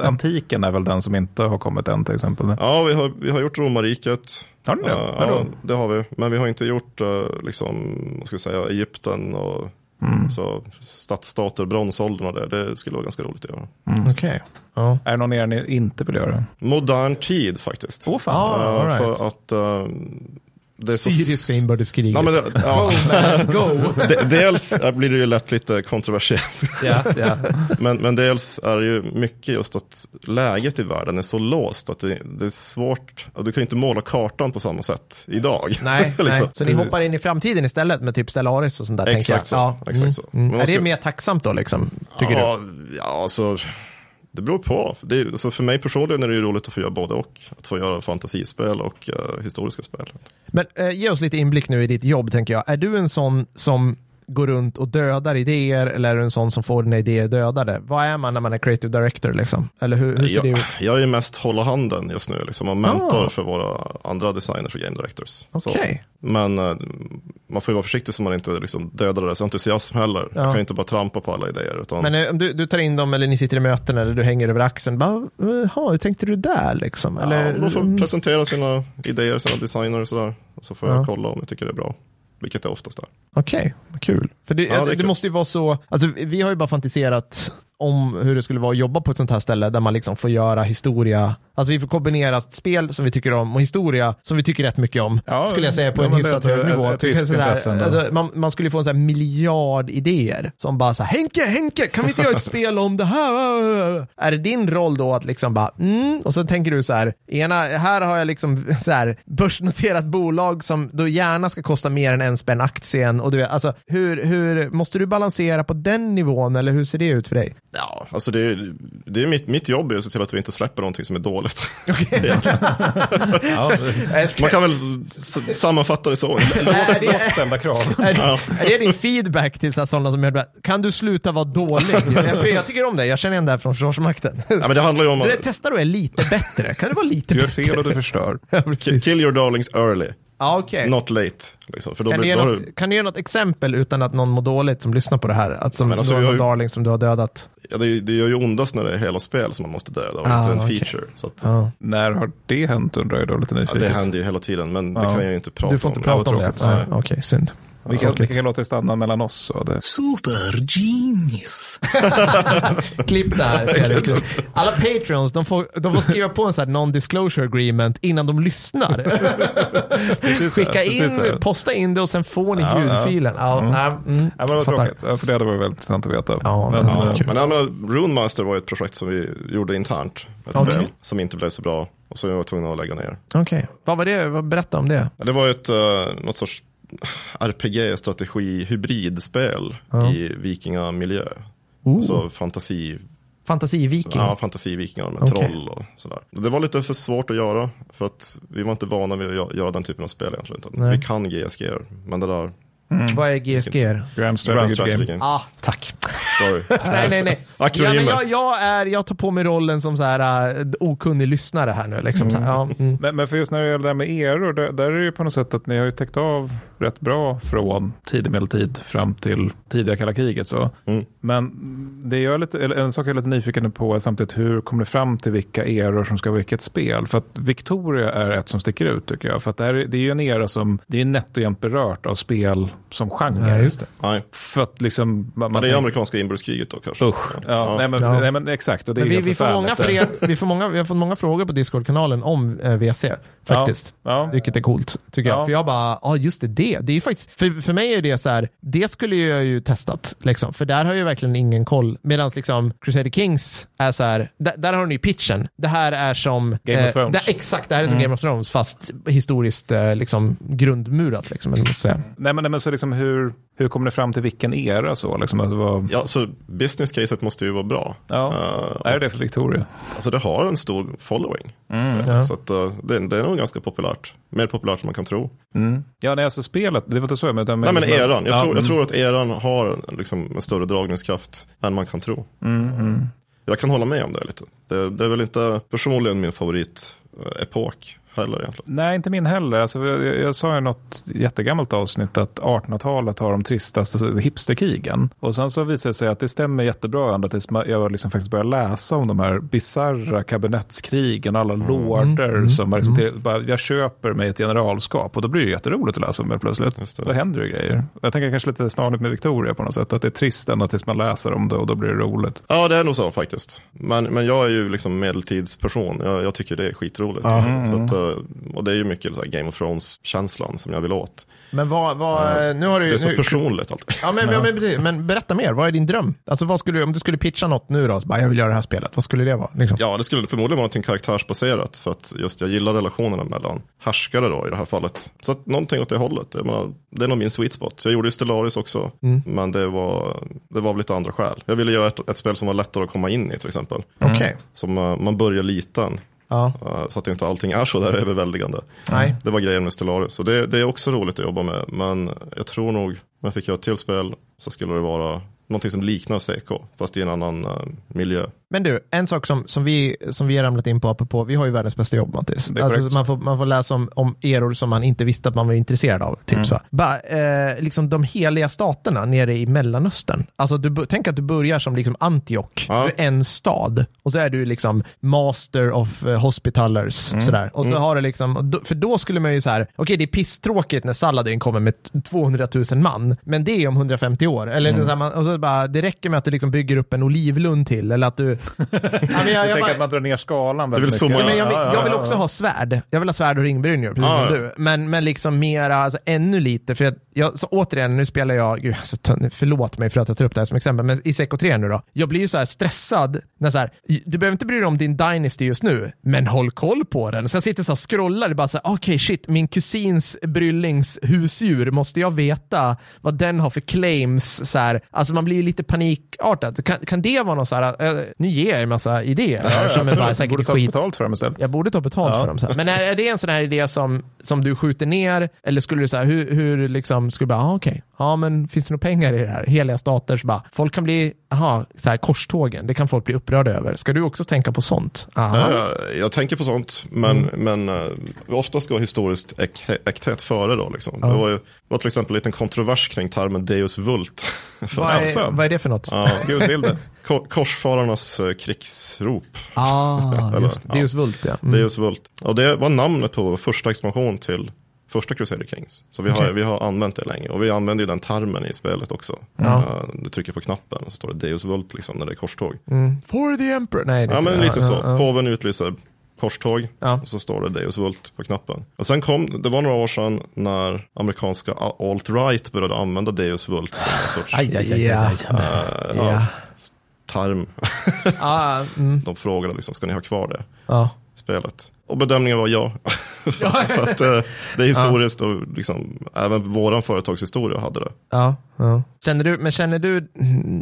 antiken är väl den som inte har kommit än till exempel. Ja, vi har, vi har gjort romarriket. Har ni det? Ja, Vadå? ja, det har vi. Men vi har inte gjort eh, liksom, vad ska jag säga, Egypten och Så stadsstater, bronsåldern och det, det skulle vara ganska roligt att göra. Okej. Ja. Är det någon er ni inte vill göra? Modern tid faktiskt. Åh fan. Ah, Eh, all right. För att eh, det så... Syriska inbördeskriget. Ja, men det, ja, Go! de, dels blir det ju lätt lite kontroversiellt. Ja, ja. Men, men dels är det ju mycket just att läget i världen är så låst att det, det är svårt. Du kan ju inte måla kartan på samma sätt idag. Nej, nej. Liksom. så ni Precis. hoppar in i framtiden istället med typ Stellaris och sånt där? Exakt så, Ja. exakt så. Mm. Men man Är det ska- mer tacksamt då liksom? Tycker du? ja, Ja, alltså, det beror på. Det är, alltså för mig personligen är det ju roligt att få göra både och. Att få göra fantasispel och eh, historiska spel. Men eh, ge oss lite inblick nu i ditt jobb, tänker jag. Är du en sån som går runt och dödar idéer eller är du en sån som får dina idéer dödade? Vad är man när man är creative director liksom? Eller hur, hur ser det Jag, ut? jag är mest hålla handen just nu, liksom, och mentor Ah. för våra andra designers och game directors. Så. Okej. Men eh, man får ju vara försiktig så man inte liksom, dödar deras entusiasm heller. Ja. Man kan ju inte bara trampa på alla idéer. Utan, Men eh, om du, du tar in dem eller ni sitter i möten eller du hänger över axeln. Bara, Jaha, hur tänkte du där liksom? Eller, ja, de får presentera sina idéer, sina designer och sådär. Och så får Ja. jag kolla om jag tycker det är bra. Vilket är oftast är. Okej, vad kul. För det, Ja, det det, måste ju vara så, alltså vi har ju bara fantiserat om hur det skulle vara att jobba på ett sånt här ställe där man liksom får göra historia, alltså vi får kombinera spel som vi tycker om och historia som vi tycker rätt mycket om, Ja, skulle jag säga på ja, en det hyfsat hög nivå. ett alltså, man, man skulle få en sån miljard idéer som bara så här, Henke, Henke, kan vi inte göra ett spel om det här? Är det din roll då att liksom bara, mm, och så tänker du så här, ena, här har jag liksom så här, börsnoterat bolag som då gärna ska kosta mer än en spänn aktien och du alltså hur, hur, måste du balansera på den nivån eller hur ser det ut för dig? Ja, alltså det är, det är mitt, mitt jobb är att se till att vi inte släpper någonting som är dåligt. Ja, Man kan väl sammanfatta det så. är, det, krav. är, det, är det din feedback till sådana som gör det? Kan du sluta vara dålig? Jag, för jag tycker om det, jag känner igen det här från Försvarsmakten. Ja, men det handlar ju om Du att testar och är lite bättre. Kan du vara lite Du gör bättre? fel och du förstör. Ja, kill your darlings early, Ja, okej. not late. Liksom. För då Kan, du ge något, kan du ge något exempel utan att någon mår dåligt som lyssnar på det här? Att som Men alltså, du någon ju- darling som du har dödat? ja, det, det gör ju ondast när det är hela spel som man måste döda och Ah, inte en okej. feature. Så att, Ja. När har det hänt undrar jag då lite ja, nyfiket. det händer ju hela tiden, men det Ja. kan jag ju inte prata om. Du får inte Det var prata om det? Nej. Okej, synd. Vilka, vilka låter det stanna mellan oss? Så det. Super genius. Klipp. Fredrik. Alla patreons, de får, de får skriva på en sån här non-disclosure agreement innan de lyssnar. Skicka precis in, så. posta in det och sen får ni Ja, ja. ljudfilen. Ja, Mm. nej, mm, Ja, men vad tråkigt, ja, för det hade varit väldigt intressant att veta. Ja, men, ja, eh. Men, ja, men Rune Master var ett projekt som vi gjorde internt. Ett Okej. spel som inte blev så bra och som jag var tvungen att lägga ner. Okej, vad var det? Berätta om det. Ja, Det var ju ett, uh, något sorts RPG-strategi hybridspel Ja. i vikingamiljö. Oh, Alltså fantasi, Fantasiviking. ja, fantasivikingar med Okej. troll och sådär. Det var lite för svårt att göra för att vi var inte vana vid att gö- göra den typen av spel egentligen. Nej. Vi kan GSG, men det där, Vad är GSG? Grand Strategy, Game. Games, Ah, tack. sorry. nej, nej, nej. Ja, men jag, jag, är, jag tar på mig rollen som så här, uh, okunnig lyssnare här nu. Liksom, så här, ja, mm. Men, men för just när det gäller det här med eror, där, där är det ju på något sätt att ni har ju täckt av rätt bra från tidig medeltid fram till tidiga kalla kriget. Så. Mm. Men det är lite, eller en sak jag är lite nyfiken på är samtidigt hur kommer det fram till vilka eror som ska vara vilket spel? För att Victoria är ett som sticker ut tycker jag. För att det, här, är- det är ju en era som, det är nätt och jämnt berört av spel som genre. Ja, just det. Nej, För att liksom... Man, men det är tänker- amerikanska inbördeskriget då kanske. Usch. Ja, Ja. Nej, men, Ja. nej men exakt. Och det är Men vi, vi, får många fler, vi, får många, vi har fått många frågor på Discord-kanalen om eh, WC, faktiskt. Ja. Vilket är coolt, tycker jag. Ja. För jag bara, ja just det, det. Det är ju faktiskt, för, för mig är det så här, det skulle jag ju testat, liksom. För där har jag ju verkligen ingen koll. Medan liksom Crusader Kings är så här, där, där har ni ju pitchen. Det här är som... Game of Thrones. det, exakt, det här är som Game of Thrones, fast historiskt eh, liksom grundmurat, liksom, eller säga. Nej men, nej, men så liksom hur, hur kommer det fram till vilken era så? Liksom, det var, Ja, så business caset måste ju vara bra. ja. Eh, är det för Victoria? Alltså det har en stor following. Mm. Ja. Så att, eh, det, det är nog ganska populärt. Mer populärt än man kan tro. Mm. Ja, nej, alltså spelet, det var inte så jag menade. Nej men eran, jag, ja, tror, jag mm. tror att eran har liksom en större dragningskraft än man kan tro. Mm, mm. Jag kan hålla med om det lite. Det, det är väl inte personligen min favorit eh, epok heller egentligen. Nej, inte min heller. Alltså, jag, jag sa i något jättegammalt avsnitt att 1800-talet har de tristaste hipsterkrigen. Och sen så visade det sig att det stämmer jättebra ända tills jag liksom faktiskt började läsa om de här bisarra kabinettskrigen och alla lorder som har liksom till, bara, jag köper mig ett generalskap och då blir det jätteroligt att läsa om det plötsligt. Just det. Då händer det grejer. Jag tänker kanske lite snarligt med Victoria på något sätt, att det är trist ända tills man läser om det och då blir det roligt. Ja, det är nog så faktiskt. Men, men jag är ju liksom medeltidsperson. Jag, jag tycker det är skitroligt. alltså. Så att, och det är ju mycket så Game of Thrones-känslan som jag vill åt. Men vad, vad nu har du Det är så nu, personligt alltid. Ja, men, men, men, men berätta mer, vad är din dröm? Alltså vad skulle, om du skulle pitcha något nu då, så bara, jag vill göra det här spelet, vad skulle det vara? Liksom? Ja, det skulle förmodligen vara någonting karaktärsbaserat. För att just jag gillar relationerna mellan härskare då i det här fallet. Så att någonting åt det hållet. Jag menar, det är nog min sweet spot. Jag gjorde ju Stellaris också. Men det var, det var av lite andra skäl. Jag ville göra ett, ett spel som var lättare att komma in i till exempel. Okej. Som eh, man börjar liten. Ja. eh, Så att inte allting är så där överväldigande. Nej. Det var grejen med Stellaris. Och det, det är också roligt att jobba med. Men jag tror nog, om jag fick göra ett till spel så skulle det vara någonting som liknar Seiko. Fast i en annan eh, miljö. Men du, en sak som, som, vi, som vi har ramlat in på, apropå, vi har ju världens bästa jobb Mattis. Alltså, man, får, man får läsa om, om eror som man inte visste att man var intresserad av. Typ så. Bara, eh, liksom de heliga staterna nere i Mellanöstern. Alltså, du, tänk att du börjar som liksom Antioch, Ja. en stad. Och så är du liksom master of eh, hospitalers. Sådär. Och så har du liksom, för då skulle man ju så här, okej det är pisstråkigt när Saladin kommer med 200 000 man, men det är om 150 år. Eller så här, man, och så bara, det räcker med att du liksom bygger upp en olivlund till, eller att du... Ja, men jag, Jag, jag, tänker bara- att man drar ner skalan väldigt mycket. många- Ja, men jag, vill, Ja, ja, jag vill också ha svärd. Jag vill ha svärd och ringbrynjor, precis Ja, som ja. du. Men, men liksom mera, alltså ännu lite, för jag, jag, så återigen, nu spelar jag, gud, alltså, förlåt mig för att jag tar upp det här som exempel, men i Seco 3 nu då, jag blir ju så här stressad när så här, du behöver inte bry dig om din Dynasty just nu, men håll koll på den. Så jag sitter så här och scrollar, bara så här, okej shit, min kusins bryllings husdjur, måste jag veta vad den har för claims? Så här, alltså man blir ju lite panikartad. Kan, kan det vara någon så här, eh, nu ger jag en massa idéer, här, som är bara Borde säkert ta skit. betalt för dem istället. Jag borde ta betalt Ja. för dem. Så. Men är, är det en sån här idé som, som du skjuter ner? Eller skulle du säga, hur, hur liksom, skulle du bara, ah, okej, ja men finns det några pengar i det här? Heliga stater, så bara, folk kan bli, aha, så här korstågen, det kan folk bli upprörda över. Ska du också tänka på sånt? Aha. Eh, Jag tänker på sånt, men, men uh, ofta ska historiskt äk, äkthet före då. Liksom. Det, var ju, var till exempel en liten kontrovers kring termen Deus Vult. Vad, att- Alltså. är, vad är det för något? ja, Gudbilder. korsfararnas eh, krigsrop. Ah, Eller, just ja. Deus Vult, ja. Mm. Deus Vult. Och det var namnet på vår första expansion till första Crusader Kings. Så vi har, vi har använt det länge. Och vi använder ju den termen i spelet också. Ja. Eh, Du trycker på knappen och så står det Deus Vult liksom när det är korståg. Mm. For the Emperor. Nej, är Ja men lite så. ja, ja. Påven utlyser korståg Ja. och så står det Deus Vult på knappen. Och sen kom, det var några år sedan när amerikanska alt-right började använda Deus Vult som en sorts Aj, aj, aj, aj, aj. eh, Ja. ja, term. Ah, mm, De frågade liksom, ska ni ha kvar det ja. spelet? Och bedömningen var ja. För att eh, det är historiskt och liksom, även våran företagshistoria hade det. Ja, ja. Känner du, men känner du,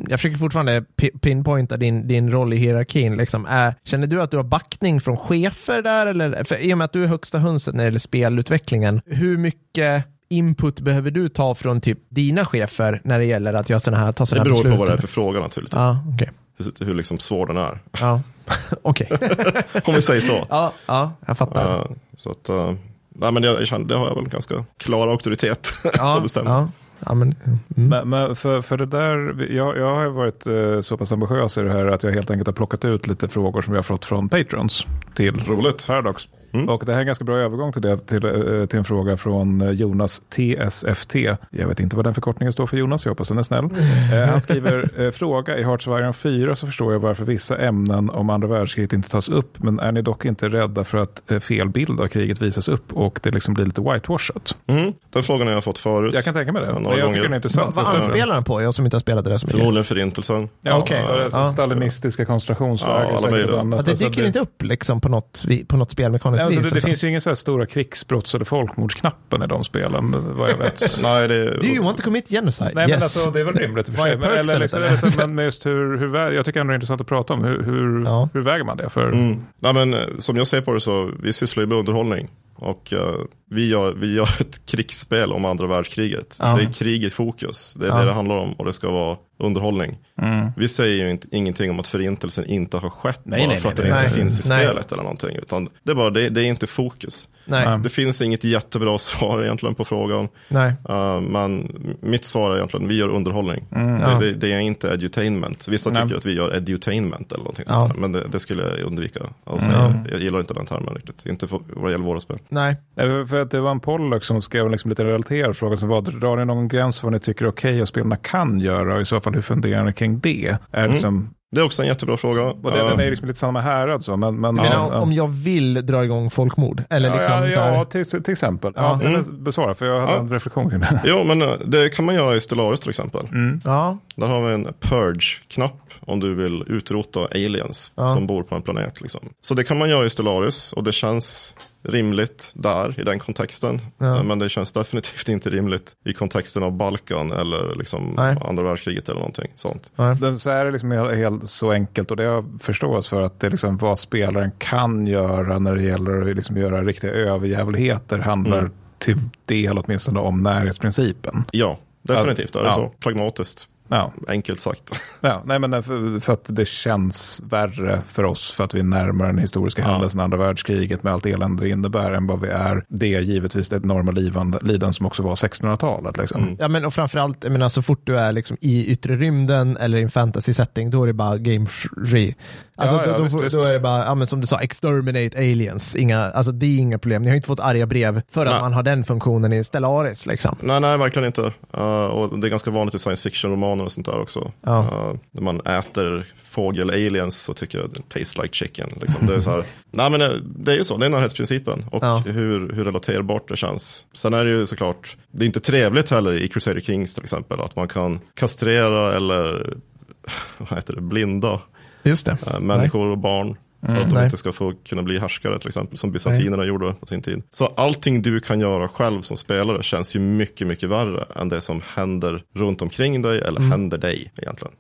jag försöker fortfarande pi- pinpointa din, din roll i hierarkin, liksom. Är, känner du att du har backning från chefer där? Eller, för I och med att du är högsta hönset när det gäller spelutvecklingen, hur mycket input behöver du ta från typ dina chefer när det gäller att göra sådana här, ta Det sådana här beror beslut? på vad det är för fråga naturligtvis. Ja, okej. Hur, hur liksom svår den är. Ja, okej. Om vi säger så. ja, ja, jag fattar. Eh, så att, eh, nej men jag, jag känner, det har jag väl ganska klar auktoritet Ja, att bestämma. ja, ja, men, mm. Men, men för, för det där, jag, jag har ju varit eh, så pass ambitiös i det här att jag helt enkelt har plockat ut lite frågor som vi har fått från patrons till Roligt. Paradox. Mm. Och det här är en ganska bra övergång till, det, till, eh, till en fråga från eh, Jonas TSFT. Jag vet inte vad den förkortningen står för Jonas, jag hoppas den är snäll. Eh, han skriver, fråga i Hearts of Iron 4 så förstår jag varför vissa ämnen om andra världskriget inte tas upp, men är ni dock inte rädda för att fel bild av kriget visas upp och det liksom blir lite whitewashat? Mm, den frågan har jag fått förut. Jag kan tänka mig det. Ja, några jag gånger. tycker den är intressant. Vad anspelar den på? Jag som inte har spelat det där så mycket. Förmodligen förintelsen. Ja, är så Ja. Stalinistiska koncentrationsläger. Ja, det Alltså, dyker inte upp liksom på något, på något spelmekaniskt Ja, vis? det, det alltså. finns ju ingen så här stora krigsbrotts eller folkmordsknappen i de spelen, vad jag vet. Nej, det Do you want to commit genocide? Nej, men yes. alltså, det är väl rimligt i och för sig. är Men, eller, liksom, utav eller, men just hur, hur, jag tycker ändå det är intressant att prata om. Hur, hur, Ja. hur väger man det? För, Mm. Nej, men, eh, som jag ser på det så, vi sysslar ju med underhållning. Och eh, vi, gör, vi gör ett krigsspel om andra världskriget. Ja. Det är krig i fokus. Det är Ja. det det handlar om och det ska vara underhållning. Mm. Vi säger ju inte, ingenting om att förintelsen inte har skett Nej, bara nej, för att nej, den nej. inte Nej. finns i Nej. spelet eller någonting. Utan det är bara, det, det är inte fokus. Nej. Det finns inget jättebra svar egentligen på frågan. Nej. Uh, men mitt svar är egentligen, vi gör underhållning. Ja. Det, det, det är inte edutainment. Vissa Nej. tycker att vi gör edutainment eller någonting Ja. sånt. Men det, det skulle jag undvika att säga. Jag gillar inte den termen riktigt. Inte för, vad gäller våra spel. Nej. Nej, För att det var en Pollock som skrev en liksom lite relaterad fråga som var, drar ni någon gräns för vad ni tycker är okej att spelarna kan göra och i så fall hur funderar ni kring det? Är det som, Det är också en jättebra fråga. och det, Uh, den är liksom lite samma härad så, men... men Jag menar, ja, om jag vill dra igång folkmord, eller ja, liksom ja, så här, ja till, till exempel. Ja. Ja. men Besvara, för jag hade Ja. en reflektion kring det. Jo, men uh, det kan man göra i Stellaris till exempel. ja, Där har vi en purge-knapp om du vill utrota aliens Ja. som bor på en planet. Liksom. Så det kan man göra i Stellaris och det känns rimligt där i den kontexten. Ja. Eh, Men det känns definitivt inte rimligt i kontexten av Balkan eller liksom Nej. andra världskriget eller någonting sånt. Den- Så är det liksom helt, helt så enkelt och det har förstås för att det är liksom vad spelaren kan göra när det gäller att liksom göra riktiga överjävligheter handlar Mm. till del åtminstone om närhetsprincipen. Ja, definitivt är det Ja. så. Pragmatiskt, Ja, enkelt sagt. ja nej men för, för att det känns värre för oss för att vi är närmare den historiska Ja. händelsen andra världskriget med allt elände det innebär än vad vi är det givetvis det enorma lidande, lidande som också var 1600-talet. Liksom. Mm. ja men och framförallt, jag menar så fort du är liksom i yttre rymden eller i en fantasy setting, då är det bara game free. Alltså Ja, ja, då, då, visst, då är det bara, ja men som du sa, exterminate aliens. Inga, alltså det är inga problem. Ni har inte fått arga brev för att Nej. man har den funktionen i Stellaris liksom. nej, nej, verkligen inte. Uh, och det är ganska vanligt i science fiction-romaner och sånt där också. Ja. Uh, när man äter fågel-aliens så tycker jag det tastes like chicken. Liksom. Det, är så här, nej, men det- det är ju så, det är närhetsprincipen och Ja. hur, hur relaterbart det känns. Sen är det ju såklart, det är inte trevligt heller i Crusader Kings till exempel, att man kan kastrera eller vad heter det, blinda Just det. uh, människor och barn. För att de Mm. Nej. inte ska få kunna bli härskare till exempel, som bysantinerna gjorde på sin tid. Så allting du kan göra själv som spelare känns ju mycket, mycket värre än det som händer runt omkring dig eller Mm. händer dig egentligen.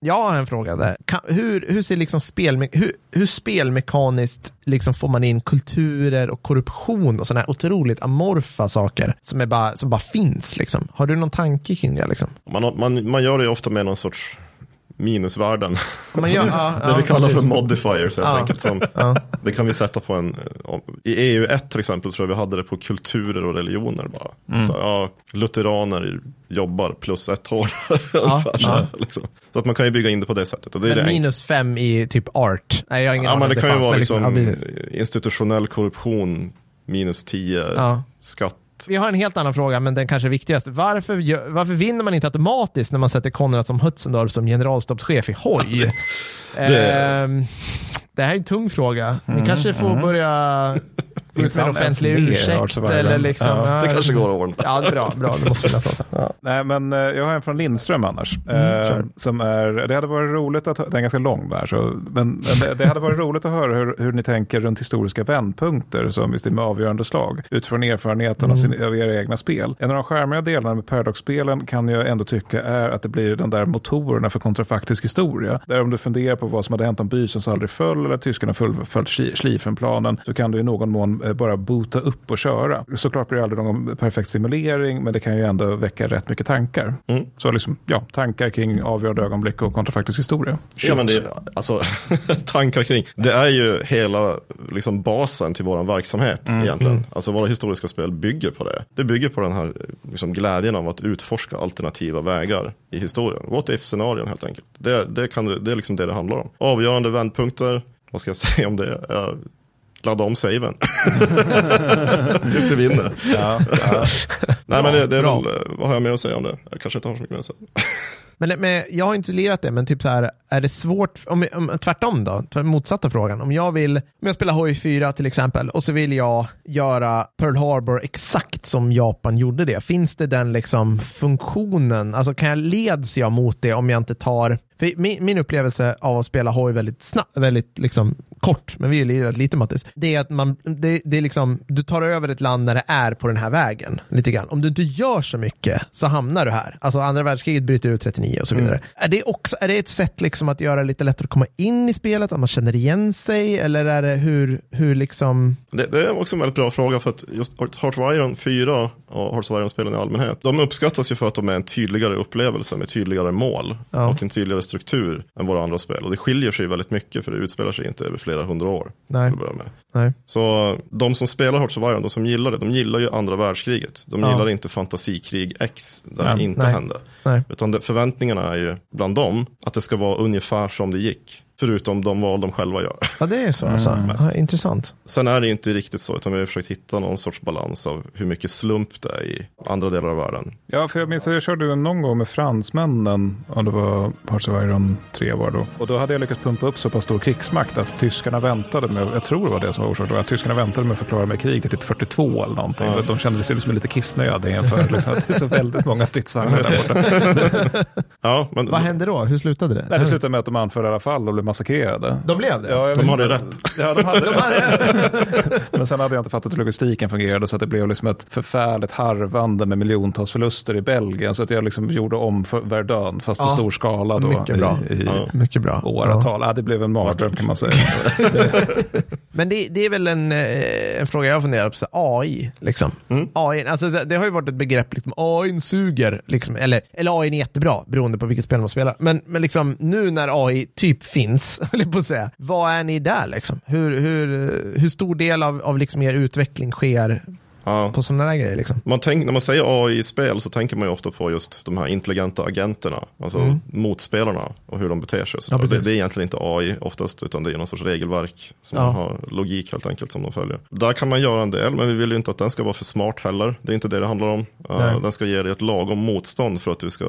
Jag har en fråga där. Kan, hur, hur ser liksom spel, hur, hur spelmekaniskt liksom får man in kulturer och korruption och sådana här otroligt amorfa saker som, är bara, som bara finns liksom? Har du någon tanke kring det liksom? Man, man, man gör det ju ofta med någon sorts minusvärden. Man gör, ja, det vi ja, kallar för modifiers helt Ja. enkelt. Som, Det kan vi sätta på en, i EU1 till exempel tror jag vi hade det på kulturer och religioner bara. Så, ja, lutheraner jobbar plus ett år. ungefär så, här, liksom. så att man kan ju bygga in det på det sättet. Och det det Men enk- minus fem i typ art. Nej, jag har ingen Ja, men om det kan ju vara liksom precis. institutionell korruption, minus 10, Ja. Vi har en helt annan fråga, men den kanske är viktigast. Varför, varför vinner man inte automatiskt när man sätter Konrad som Hötzendorf som generalstabschef i hoj? Ehm, det här är en tung fråga. Ni kanske får börja Finns offentlig ens med i ursäkt eller liksom. Ja, Det kanske går att ordna. Ja, det bra. bra. Det måste finnas så. Nej, men eh, jag har en från Lindström annars. Mm, eh, som är, det hade varit roligt att, den är ganska lång där, så, men det, det hade varit roligt att höra hur, hur ni tänker runt historiska vändpunkter, som visst är med avgörande slag, utifrån erfarenheten av, Mm. sin, av era egna spel. En av de skärmiga delarna med Paradox-spelen kan jag ändå tycka är att det blir den där motorerna för kontrafaktisk historia. Där om du funderar på vad som hade hänt om Bysons aldrig föll eller tyskarna fullföljt Schlie- Schlieffenplanen så kan du i någon mån eh, bara boota upp och köra. Såklart blir det aldrig någon perfekt simulering, men det kan ju ändå väcka rätt mycket tankar. Mm. Så liksom, ja, tankar kring avgörande ögonblick och kontrafaktisk historia. Ja, men det, alltså, tankar kring. Det är ju hela liksom, basen till vår verksamhet egentligen. Alltså våra historiska spel bygger på det. Det bygger på den här liksom, glädjen av att utforska alternativa vägar i historien. What if-scenarion helt enkelt. Det, det, kan, det är liksom det det handlar om. Avgörande vändpunkter, vad ska jag säga om det? Ladda om saven. Tills du vinner. Ja, ja. Nej men det, det är bra. väl, vad har jag mer att säga om det? Jag kanske inte har så mycket mer att säga. Men, men jag har inte lirat det, men typ så här, är det svårt, om, om, tvärtom då, motsatta frågan. Om jag vill, om jag spelar Hoj 4 till exempel, och så vill jag göra Pearl Harbor exakt som Japan gjorde det. Finns det den liksom funktionen, alltså kan jag leds jag mot det om jag inte tar, min, min upplevelse av att spela Hoj väldigt snabbt, väldigt liksom kort, men vi är lirat lite Mattis, det är att man, det, det är liksom, du tar över ett land när det är på den här vägen, lite grann. Om du inte gör så mycket så hamnar du här. Alltså andra världskriget bryter ut 39 9 och så vidare. Är, det också, är det ett sätt liksom att göra det lite lättare att komma in i spelet, att man känner igen sig, eller är det hur, hur liksom... Det, det är också en väldigt bra fråga för att just Hearts of Iron 4 och Hearts i allmänhet, de uppskattas ju för att de är en tydligare upplevelse med tydligare mål Ja. och en tydligare struktur än våra andra spel. Och det skiljer sig väldigt mycket för det utspelar sig inte över flera hundra år. Nej. Nej. Så de som spelar Hearts of Iron, de som gillar det, de gillar ju andra världskriget. De Ja. gillar inte fantasikrig X där Nej. det inte Nej. hände. Nej. Utan det, förväntningarna är ju bland dem att det ska vara ungefär som det gick. Förutom de val de själva gör. Ja, det är så alltså. mest. Ja, intressant. Sen är det inte riktigt så, utan vi har försökt hitta någon sorts balans av hur mycket slump det är i andra delar av världen. Ja, för jag minns att jag körde den någon gång med fransmännen, om det var Hearts of Iron 3 var då. Och då hade jag lyckats pumpa upp så pass stor krigsmakt att tyskarna väntade med, jag tror det var det som var orsaken, att tyskarna väntade med att förklara mig krig till typ 42 eller någonting. Ja. De kände sig liksom lite kissnödiga inför liksom, att det är så väldigt många stridsvagnar där borta. Ja, men Vad hände då? Hur slutade det? Nej, det slutade med att de anföll i alla fall och blev massakrerade. De blev det? Ja, de visste- hade rätt. Ja, de hade det. Men sen hade jag inte fattat hur logistiken fungerade så att det blev liksom ett förfärligt harvande med miljontals förluster i Belgien. Så att jag liksom gjorde om för Verdun fast på Ja. stor skala då. Mycket bra. I, i Ja. Mycket bra. Ja. åratal. Ja. det blev en mardröm kan man säga. Men det, det är väl en, eh, en fråga jag funderar på, så AI. Liksom. Mm. AI alltså, det har ju varit ett begrepp, liksom, AI suger, liksom, eller, eller AI är jättebra, beroende på vilket spel man spelar. Men, men liksom, nu när AI typ finns, ens, på att säga, vad är ni där? Liksom? Hur, hur, hur stor del av, av liksom er utveckling sker Ja. på sådana där grejer? Liksom? Man tänk, när man säger AI i spel så tänker man ju ofta på just de här intelligenta agenterna, alltså Mm. motspelarna och hur de beter sig. Ja, det, det är egentligen inte AI oftast, utan det är någon sorts regelverk som Ja. har logik helt enkelt som de följer. Där kan man göra en del, men vi vill ju inte att den ska vara för smart heller. Det är inte det det handlar om. Uh, den ska ge dig ett lagom motstånd för att du ska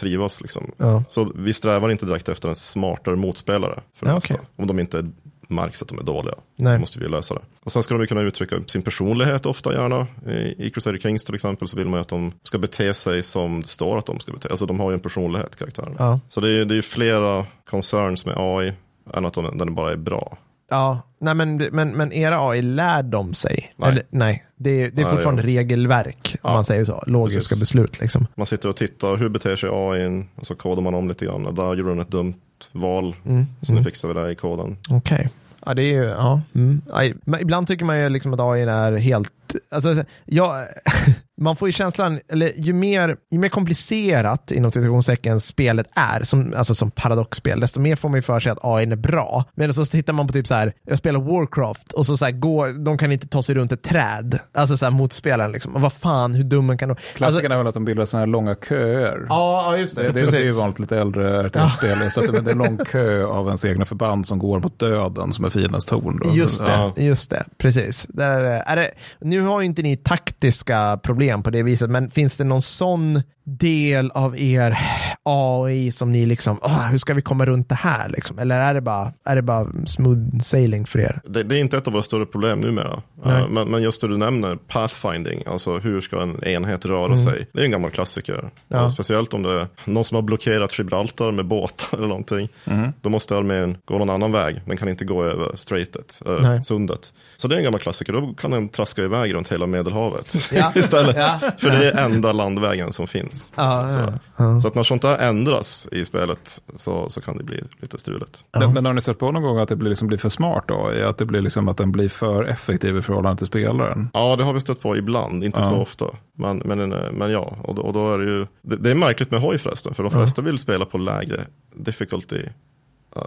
trivas. Liksom. Så vi strävar inte direkt efter en smartare motspelare. För Ja, okej. Om de inte märks att de är dåliga. Nej. Då måste vi lösa det. Och sen ska de ju kunna uttrycka sin personlighet ofta gärna. I, I Crusader Kings till exempel så vill man ju att de ska bete sig som det står att de ska bete sig. Alltså de har ju en personlighet, karaktärerna. Ja. Så det är, det är flera concerns med AI än att de, den bara är bra. Ja, nej men, men, men era AI, lär de sig? Nej. Eller, nej. Det är, det är Nej, fortfarande gör regelverk, om Ja. man säger så. Logiska Precis. beslut liksom. Man sitter och tittar, hur beter sig AI? Och så kodar man om lite grann. Där gjorde den ett dumt val. Mm. Så nu fixar vi det i koden. Okej. Ja, det är ju, ja. Mm. Ibland tycker man ju liksom att AI är helt, alltså, ja, man får ju känslan, eller ju mer, ju mer komplicerat inom citationstecken spelet är, som, alltså som paradoxspel, desto mer får man ju för sig att AI är bra. Men så tittar man på typ så här, jag spelar Warcraft och så, så här, går, de kan inte ta sig runt ett träd, alltså så här motspelaren liksom. Och vad fan, hur dummen kan de? Alltså, Klassikern är väl att de bildar sådana här långa köer. ja, ja, just det. Det, det, det är ju vanligt lite äldre RTS-spel. Så att det, är en lång kö av ens egna förband som går mot döden som är fiendens torn. Just det, Ja. just det, precis. Där är det, nu har ju inte ni taktiska problem på det viset, men finns det någon sån del av er AI som ni liksom, "Ah, hur ska vi komma runt det här liksom? Eller är det bara, är det bara smooth sailing för er? Det, det är inte ett av våra större problem numera. Uh, men, men just det du nämner, pathfinding, alltså hur ska en enhet röra sig? Det är en gammal klassiker. Mm. Ja. Uh, speciellt om det är någon som har blockerat Gibraltar med båtar eller någonting. Mm. Då måste armén gå någon annan väg. Den kan inte gå över straightet, uh, sundet. Så det är en gammal klassiker. Då kan den traska iväg runt hela Medelhavet Ja. istället. Ja. För det är enda landvägen som finns. Ja, så. ja, ja. så att när sånt där ändras i spelet så, så kan det bli lite struligt. Men, men har ni sett på någon gång att det blir, liksom blir för smart då? Att det blir liksom att den blir för effektiv i förhållande till spelaren? Ja, det har vi stött på ibland, inte Ja. så ofta. Men, men, men ja, och då, och då är det ju, det, det är märkligt med hoj förresten, för de flesta vill spela på lägre difficulty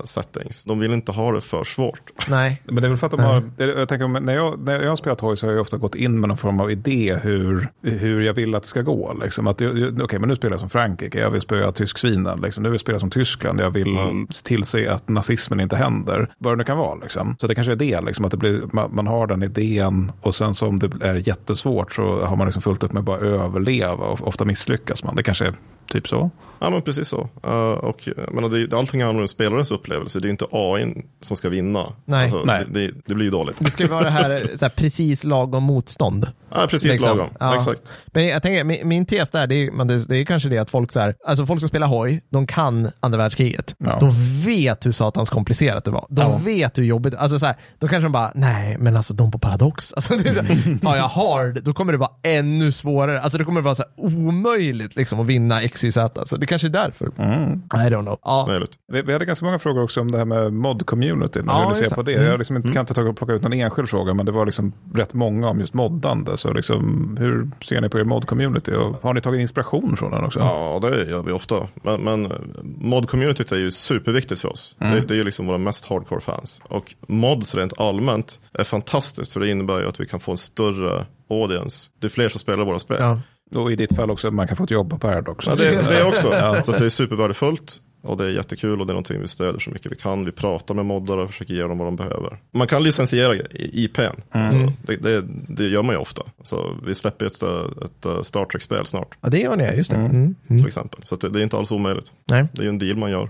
settings. De vill inte ha det för svårt. Nej. Men det är väl för att de har, jag tänker, när, jag, när jag har spelat hoj så har jag ofta gått in med någon form av idé hur, hur jag vill att det ska gå. Liksom. Att, jag- jag- Okej, men nu spelar jag som Frankrike, jag vill spöa tysksvinen. Liksom. Nu vill jag spela som Tyskland, jag vill tillse att nazismen inte händer. Vad det nu kan vara. Liksom. Så det kanske är det, liksom, att det blir, man, man har den idén och sen så om det är jättesvårt så har man liksom fullt upp med att bara överleva och ofta misslyckas man. Det kanske är typ så. Ja, men precis så. Uh, och, jag menar, det, allting handlar om upplevelse, det är inte AI som ska vinna. Nej. Alltså, Nej. Det, det, det blir ju dåligt. Det ska ju vara det här, så här precis lagom motstånd. Ja, precis Liksom. lagom. Ja. Exakt. Men jag tänker, min, min tes där, det är, men det, det är kanske det att folk så här, alltså folk som spelar hoj, de kan andra världskriget. Ja. De vet hur satans komplicerat det var. De Ja. vet hur jobbigt, alltså så här, då kanske de bara, nej men alltså de på Paradox, alltså, det är här, tar jag hard, då kommer det vara ännu svårare. Alltså det kommer vara så här omöjligt liksom att vinna XYZ. Alltså, det kanske är därför. Mm. I don't know. Ja. Vi, vi hade ganska många frågor också om det här med mod-community. När Ja, vi ville just se det. på det. Mm. Jag har liksom inte, kan inte ta, plocka ut någon enskild fråga, men det var liksom rätt många om just moddande. Så liksom, hur ser ni på er mod-community? Och har ni tagit inspiration från den också? Ja, det gör vi ofta. Men, men mod-communityt är ju superviktigt för oss. Mm. Det, det är ju liksom våra mest hardcore fans. Och mods rent allmänt är fantastiskt för det innebär ju att vi kan få en större audience. Det är fler som spelar våra spel. ja. Och i ditt fall också att man kan få ett jobb på Paradox. Ja, det, det också. Ja. Så att det är supervärdefullt. Och det är jättekul och det är någonting vi stöder så mycket vi kan. Vi pratar med moddare och försöker ge dem vad de behöver. Man kan licensiera i- IPn. Alltså, det, det, det gör man ju ofta. Alltså, vi släpper ett, ett Star Trek-spel snart ja, det gör ni, just det. Mm. Mm. till exempel. Så det, det är inte alls omöjligt. Nej. Det är ju en deal man gör.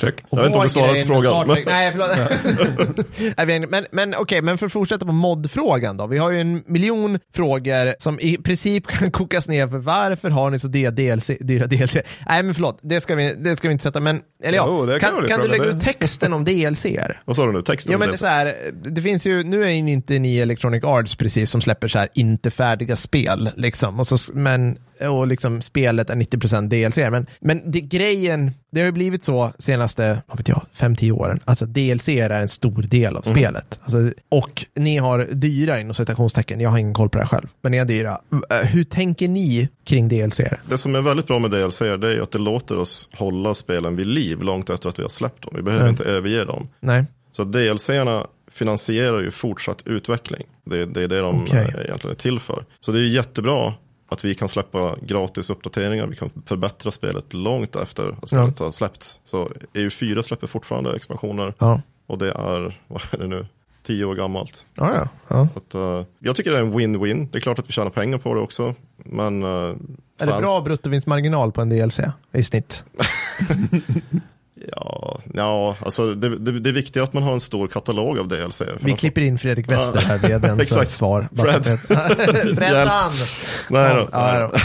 Check. Jag vet inte om du svarar på frågan. Men... Nej, förlåt. Nej, men men okej, men för att fortsätta på moddfrågan då. Vi har ju en miljon frågor som i princip kan kokas ner för varför har ni så dyra DLC? Dyra DLC? Nej, men förlåt, det ska vi, det ska vi inte sätta. Men, eller ja, Jo, det kan kan, kan du lägga ut texten om DLC? Vad sa du nu? Texten? Ja om men det? det är så här, det finns ju, nu är ju inte ni Electronic Arts precis som släpper så här inte färdiga spel liksom. Och, så, men, och liksom spelet är 90% DLC. Men, men det, grejen, det har ju blivit så senaste, vad vet jag, 5-10 åren. Alltså DLC är en stor del av spelet. Alltså, och ni har dyra inom citationstecken, jag har ingen koll på det här själv. Men ni har dyra. Eh, Hur tänker ni kring DLC? Det som är väldigt bra med DLC det är att det låter oss hålla spelen vid liv långt efter att vi har släppt dem. Vi behöver Nej. inte överge dem. Nej, Så DLC-erna finansierar ju fortsatt utveckling. Det, det är det de Okej. eh, egentligen är till för. Så det är jättebra att vi kan släppa gratis uppdateringar. Vi kan förbättra spelet långt efter att spelet har släppts. Så EU4 släpper fortfarande expansioner. ja. Och det är, vad är det nu, tio år gammalt. Ja, ja. ja. Att, eh, jag tycker det är en win-win. Det är klart att vi tjänar pengar på det också. Men uh, Är det bra bruttovinstmarginal på en DLC i snitt? Ja, ja alltså det, det, det är viktigt att man har en stor katalog av DLC. Vi klipper in Fredrik Wester här med en Exakt. svar. Så Fred. Nej, då, Ja,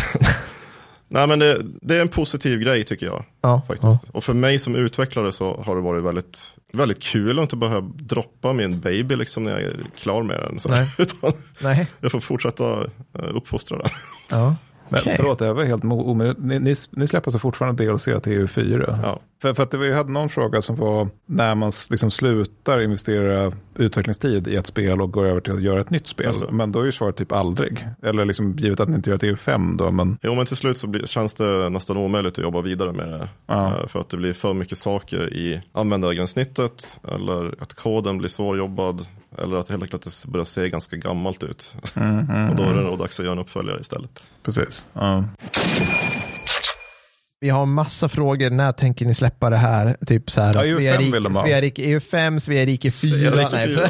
nej. ja, men det, det är en positiv grej tycker jag. Ja, Faktiskt. Och för mig som utvecklare så har det varit väldigt, väldigt kul att inte behöva droppa min baby liksom när jag är klar med den. Så. Nej. Utan Nej. jag får fortsätta eh, uppfostra den. Ja. Men Okej. förlåt, det var helt omöjligt. Ni, ni, ni släpper alltså fortfarande DLC till EU4? Ja. För, för att det jag hade någon fråga som var när man liksom slutar investera utvecklingstid i ett spel och går över till att göra ett nytt spel. Alltså. Men då är ju svaret typ aldrig. Eller liksom givet att ni inte gör ett EU5 då. Men Jo men till slut så blir, känns det nästan omöjligt att jobba vidare med det. Ja. Eh, För att det blir för mycket saker i användargränssnittet. Eller att koden blir svårjobbad. Eller att helt enkelt det börjar se ganska gammalt ut. och då är det nog dags att göra en uppföljare istället. precis. Ja. Vi har massa frågor. När tänker ni släppa det här? Typ så här, Ja, EU5 Svea vill de ha. Svea rike EU5, Svea rike 4. Svea rike Nej, fyra.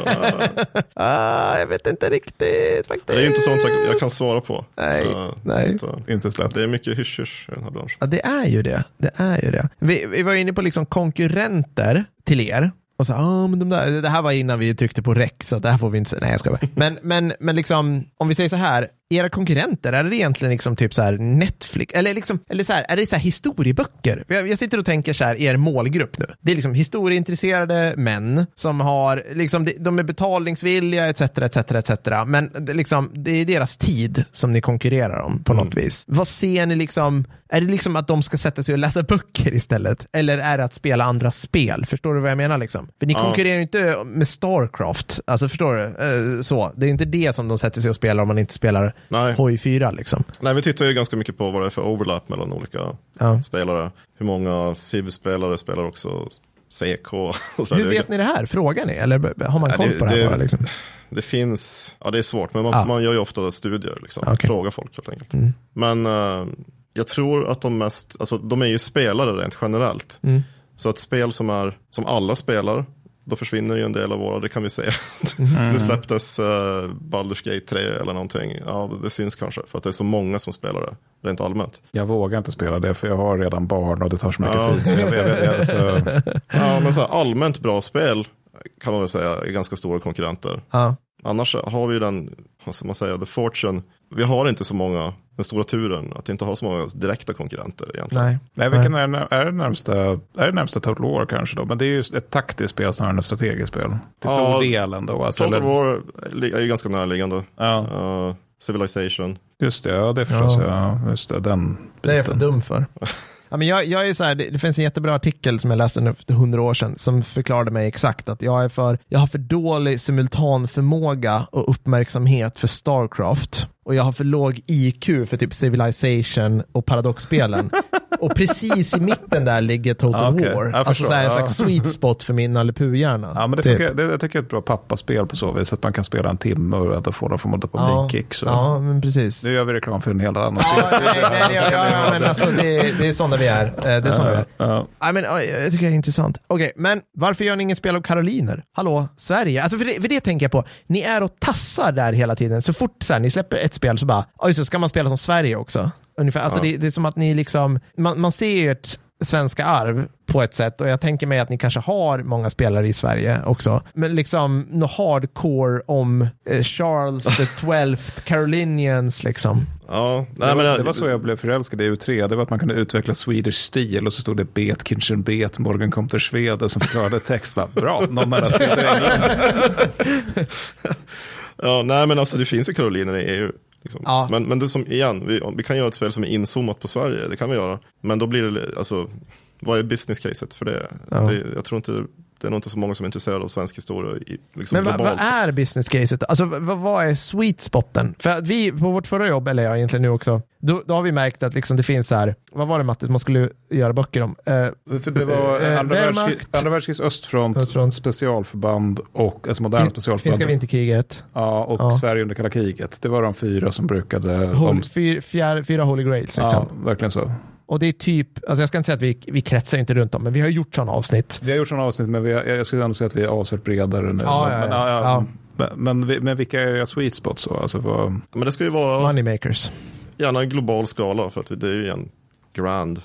ah, jag vet inte riktigt faktiskt. Det är inte sånt jag, jag kan svara på. Nej, Eh, nej. att, Finns det är mycket hysch-hysch i den här branschen. Ja, det är ju det. Det är ju det. Vi, vi var inne på liksom konkurrenter till er. Och så, ah, men de där, det här var innan vi tryckte på rec, så det här får vi inte säga. Nej, jag skojar bara. Men, men, men liksom, om vi säger så här, era konkurrenter, är det egentligen liksom typ så här Netflix? Eller, liksom, eller så här, är det så här historieböcker? Jag, jag sitter och tänker så här, er målgrupp nu. Det är liksom historieintresserade män som har, liksom, de- är betalningsvilliga, etc, etc, etc. Men det, liksom, det är deras tid som ni konkurrerar om på något vis. Vad ser ni liksom, är det liksom att de ska sätta sig och läsa böcker istället? Eller är det att spela andra spel? Förstår du vad jag menar liksom? För ni Ja. konkurrerar ju inte med Starcraft, alltså förstår du? Eh, så. Det är inte det som de sätter sig och spelar om man inte spelar Nej. Hoj 4 liksom. Nej, vi tittar ju ganska mycket på vad det är för overlap mellan olika Ja. spelare. Hur många Civ-spelare spelar också CK. Hur vet ni det här? Frågar ni? Eller har man koll på det här det- bara? Liksom? Det finns, ja det är svårt, men man, Ja. man gör ju ofta studier, liksom. Okej. frågar folk helt enkelt. Mm. Men eh, jag tror att de mest, alltså de är ju spelare rent generellt. Mm. Så ett spel som, är, som alla spelar, då försvinner ju en del av våra, det kan vi säga. Mm. nu släpptes uh, Baldur's Gate 3 eller någonting, ja det, det syns kanske, för att det är så många som spelar det, rent allmänt. Jag vågar inte spela det för jag har redan barn och det tar så mycket Ja. tid. Så jag, jag, jag, alltså, Ja, men så här, allmänt bra spel kan man väl säga är ganska stora konkurrenter. Ja. Annars har vi ju den, vad ska man säga, the fortune. Vi har inte så många, den stora turen, att inte ha så många direkta konkurrenter egentligen. Nej. nej, vilken är, det- är det närmsta, är det närmsta Total War kanske då? Men det är ju ett taktiskt spel snarare än ett strategiskt spel. Till stor Ja, del ändå. Alltså, Total eller- War är ju ganska närliggande. Ja. Uh, Civilization. Just det, ja det förstås. Ja. Ja. just det, den Det är jag för biten. dum för. Ja, men jag, jag är så här, det, det finns en jättebra artikel som jag läste nu för hundra år sedan som förklarade mig exakt att jag, är för, jag har för dålig simultanförmåga och uppmärksamhet för Starcraft och jag har för låg IQ för typ Civilization och Paradox-spelen. och precis i mitten där ligger Total Ja, okej. War. Alltså så här, en ja. slags sweet spot för min Nalle Puh-hjärna. Ja, men det, typ. tycker jag, det, jag tycker jag är ett bra pappaspel på så vis. Att man kan spela en timme och ändå få någon form av ja, dopaminkick. Så. ja, men precis. Nu gör vi reklam för en helt annan Ja, nej, ja, ja, men alltså det, det är sådana vi är. Eh, Det är sådana vi är. Ja. Ja, men, jag tycker det är intressant. Okej, men varför gör ni ingen spel av Karoliner? Hallå, Sverige? Alltså för det, för det tänker jag på. Ni är och tassar där hela tiden. Så fort så här, ni släpper ett spel så bara, oj, så ska man spela som Sverige också. Ungefär. Alltså det, det är som att ni liksom, man, man ser ert svenska arv på ett sätt och jag tänker mig att ni kanske har många spelare i Sverige också. Men liksom något hardcore om eh, Charles the 12th Carolinians liksom. Ja, Det, nej, var, men, det var så jag blev förälskad i U3. Det var att man kunde utveckla Swedish stil och så stod det bet, Kinchen bet, Morgan kom till Sveden som förklarade text. Bara, Bra, någon mellan Ja, nej men alltså det finns ju karoliner i EU. Liksom. Ja. Men, men det som, igen, vi, vi kan göra ett spel som är inzoomat på Sverige, det kan vi göra. Men då blir det, alltså, vad är business caset för det? Ja. det jag tror inte, det är nog inte så många som är intresserade av svensk historia i, liksom Men vad, globalt. vad är business caset? Alltså vad, vad är sweet spoten? För att vi på vårt förra jobb, eller ja, egentligen nu också, då, då har vi märkt att liksom det finns så här, vad var det Matte, man skulle göra böcker om? Eh, För det var Eh, andra, världskrig, andra världskrigets östfront, Östfront. specialförband och alltså moderna specialförband. Finska vinterkriget, Ja, och Ja. Sverige under kalla kriget. Det var de fyra som brukade... Hol, om, fyr, fjär, fyra holy grails liksom. ja, verkligen så. Och det är typ, alltså jag ska inte säga att vi, vi kretsar inte runt dem, men vi har gjort sådana avsnitt. Vi har gjort sådana avsnitt, men vi har, jag skulle ändå säga att vi är avsevärt bredare nu. Ja, ja, men, ja. ja, Ja. Men, men, men vilka är era sweet spots? Så? Alltså, vad, Men det ska ju vara Moneymakers. gärna en global skala, för att det är ju en grand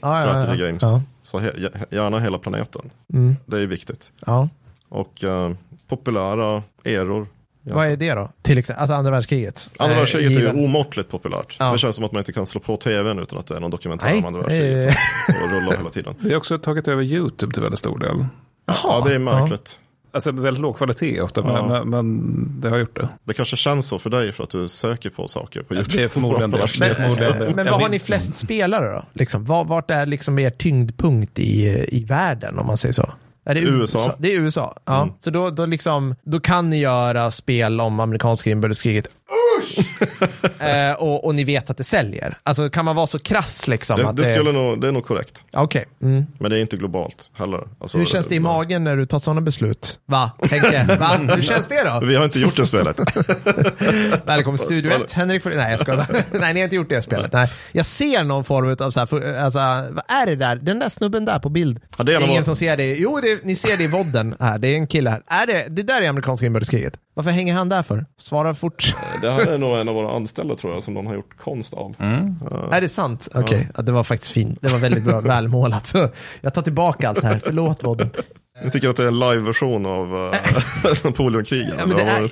Ja, ja, strategy ja, games. Ja. Så he, gärna hela planeten. Mm, Det är ju viktigt. ja. Och eh, populära eror. Ja. Vad är det då? Till exempel, alltså andra världskriget? Andra Eh, världskriget är ju omåttligt populärt. Ja. Det känns som att man inte kan slå på tvn utan att det är någon dokumentär Nej, om andra det är- världskriget som står och rullar hela tiden. vi har också tagit över YouTube till väldigt stor del. Ja, det är märkligt. Alltså väldigt låg kvalitet ofta, Ja. men, men, det har gjort det. Det kanske känns så för dig för att du söker på saker på YouTube. Det är förmodligen det. Men, Förmodligen det. men vad har ni flest spelare då? Liksom, var- vart är liksom er tyngdpunkt i, i världen om man säger så? Är det USA. Det är USA. Ja. Mm. Så då, då, liksom, då kan ni göra spel om amerikanska inbördeskriget. Usch! eh, och, och ni vet att det säljer. Alltså kan man vara så krass liksom? Det, att det, skulle nog, det är nog korrekt. Okej. Mm. Men det är inte globalt heller. Alltså, Hur känns det i magen när du tar sådana beslut? Va? Tänkte, va? Hur känns det då? Vi har inte gjort det spelet. Välkommen till Studio 1, Henrik Får- Nej, jag skojar. Nej, ni har inte gjort det spelet. Nej. Jag ser någon form av så här, för, alltså, vad är det där? Den där snubben där på bild. Ja, det är en av Ingen som ser det. Jo, det, ni ser det i vodden här. Det är en kille här. Är det, det där är amerikanska inbördeskriget. Varför hänger han där för? Svara fort. Det här är nog en av våra anställda tror jag som någon har gjort konst av. Är det sant? Okej, ja, det var faktiskt fint. Det var väldigt bra, välmålat. Jag tar tillbaka allt här. Förlåt vodden. Jag tycker att det är en live-version av uh, Napoleonkrigen. Ja, det är...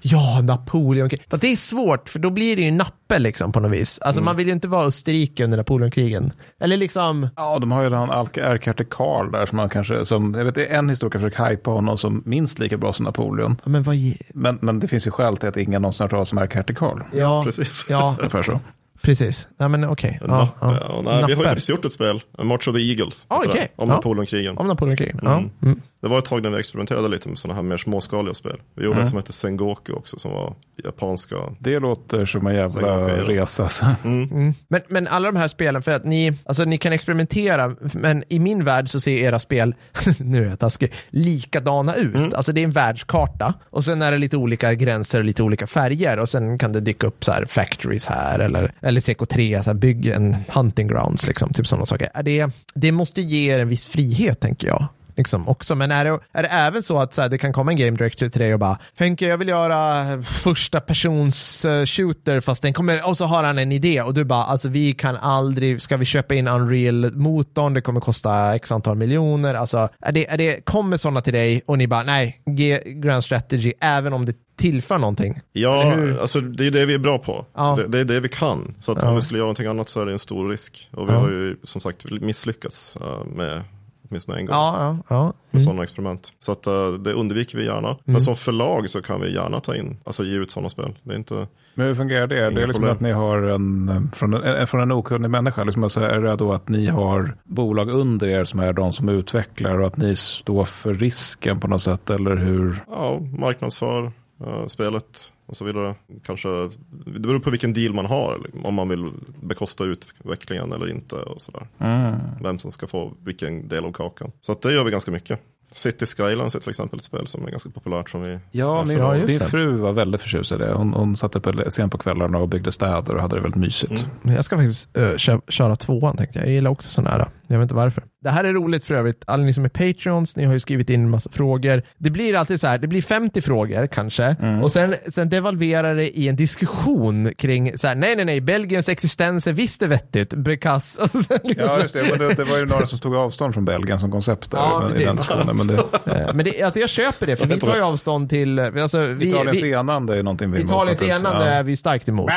ja, Napoleon. Fast det är svårt, för då blir det ju nappe liksom på något vis. Alltså man vill ju inte vara Österrike under Napoleonkrigen. Eller liksom, Ja, de har ju den ärkeärte Karl där som man kanske, som, jag vet det är en historiker som försöker hypa honom som minst lika bra som Napoleon. ja, men vad... Men, men det finns ju skäl till att ingen någonsin har hört talas om ärkeärte Karl. Ja, Precis. ja, Ungefär så. Precis. Nej men okej. En Ja, ja. Ja, nej, vi har ju faktiskt gjort ett spel, March of the Eagles, Ah, okej. om Ja. Napoleonkrigen. Om Napoleonkrigen. Ja. Mm. Mm. Det var ett tag när vi experimenterade lite med sådana här mer småskaliga spel. Vi gjorde Mm. ett som hette Sengoku också, som var japanska. Det låter som en jävla då. resa. alltså. Mm. Men, men alla de här spelen, för att ni, alltså ni kan experimentera, men i min värld så ser era spel, nu är jag taskig, likadana ut. Mm. Alltså det är en världskarta och sen är det lite olika gränser och lite olika färger och sen kan det dyka upp så här factories här eller, eller CK3, alltså bygg en hunting grounds, liksom, typ sådana saker. Är det, det måste ge er en viss frihet, tänker jag. Liksom också. Men är det, är det även så att så här, det kan komma en game director till dig och bara Henke, jag vill göra första persons uh, shooter fast den kommer, och så har han en idé och du bara, alltså vi kan aldrig, ska vi köpa in Unreal-motorn, det kommer kosta x antal miljoner, alltså är det, är det, kommer sådana till dig och ni bara, nej, ge Grand Strategy, även om det tillför någonting. Ja, alltså det är det vi är bra på. Ja. Det, det är det vi kan. Så att Ja. om vi skulle göra någonting annat så är det en stor risk. Och vi Ja. har ju som sagt misslyckats eh, med åtminstone en gång. Ja, ja, ja. Med sådana experiment. Så att, eh, det undviker vi gärna. Mm. Men som förlag så kan vi gärna ta in, alltså ge ut sådana spel. Det är inte, Men hur fungerar det? Det är liksom problem. att ni har en, eh, från en, en- från en okunnig människa, liksom alltså är det då att ni har bolag under er som är de som utvecklar och att ni står för risken på något sätt, eller hur? ja, marknadsför eh, spelet och så vidare. Kanske, det beror på vilken deal man har, om man vill bekosta utvecklingen eller inte och sådär. Vem som ska få vilken del av kakan. Så det gör vi ganska mycket. City Skylines är till exempel ett spel som är ganska populärt som vi Ja, min, Ja, din fru var väldigt förtjust i det. Hon, hon satt uppe sent på kvällarna och byggde städer och hade det väldigt mysigt. Men Jag ska faktiskt uh, kö- köra tvåan tänkte jag. Jag gillar också sådana här. Jag vet inte varför. Det här är roligt för övrigt. Alla ni som är Patreons, ni har ju skrivit in en massa frågor. Det blir alltid så här, det blir 50 frågor kanske. Och sen, sen devalverar det i en diskussion kring så här, nej nej nej, Belgiens existens är visst är vettigt. Because, sen liksom, Ja, just det. Men det, det var ju några som tog avstånd från Belgien som koncept där, Ja, i den diskussionen. Men det, Eh, Men det, alltså jag köper det, för vi tar ju avstånd till, alltså, vi, Italiens vi, enande är någonting vi Italiens enande Ja. är vi starkt emot.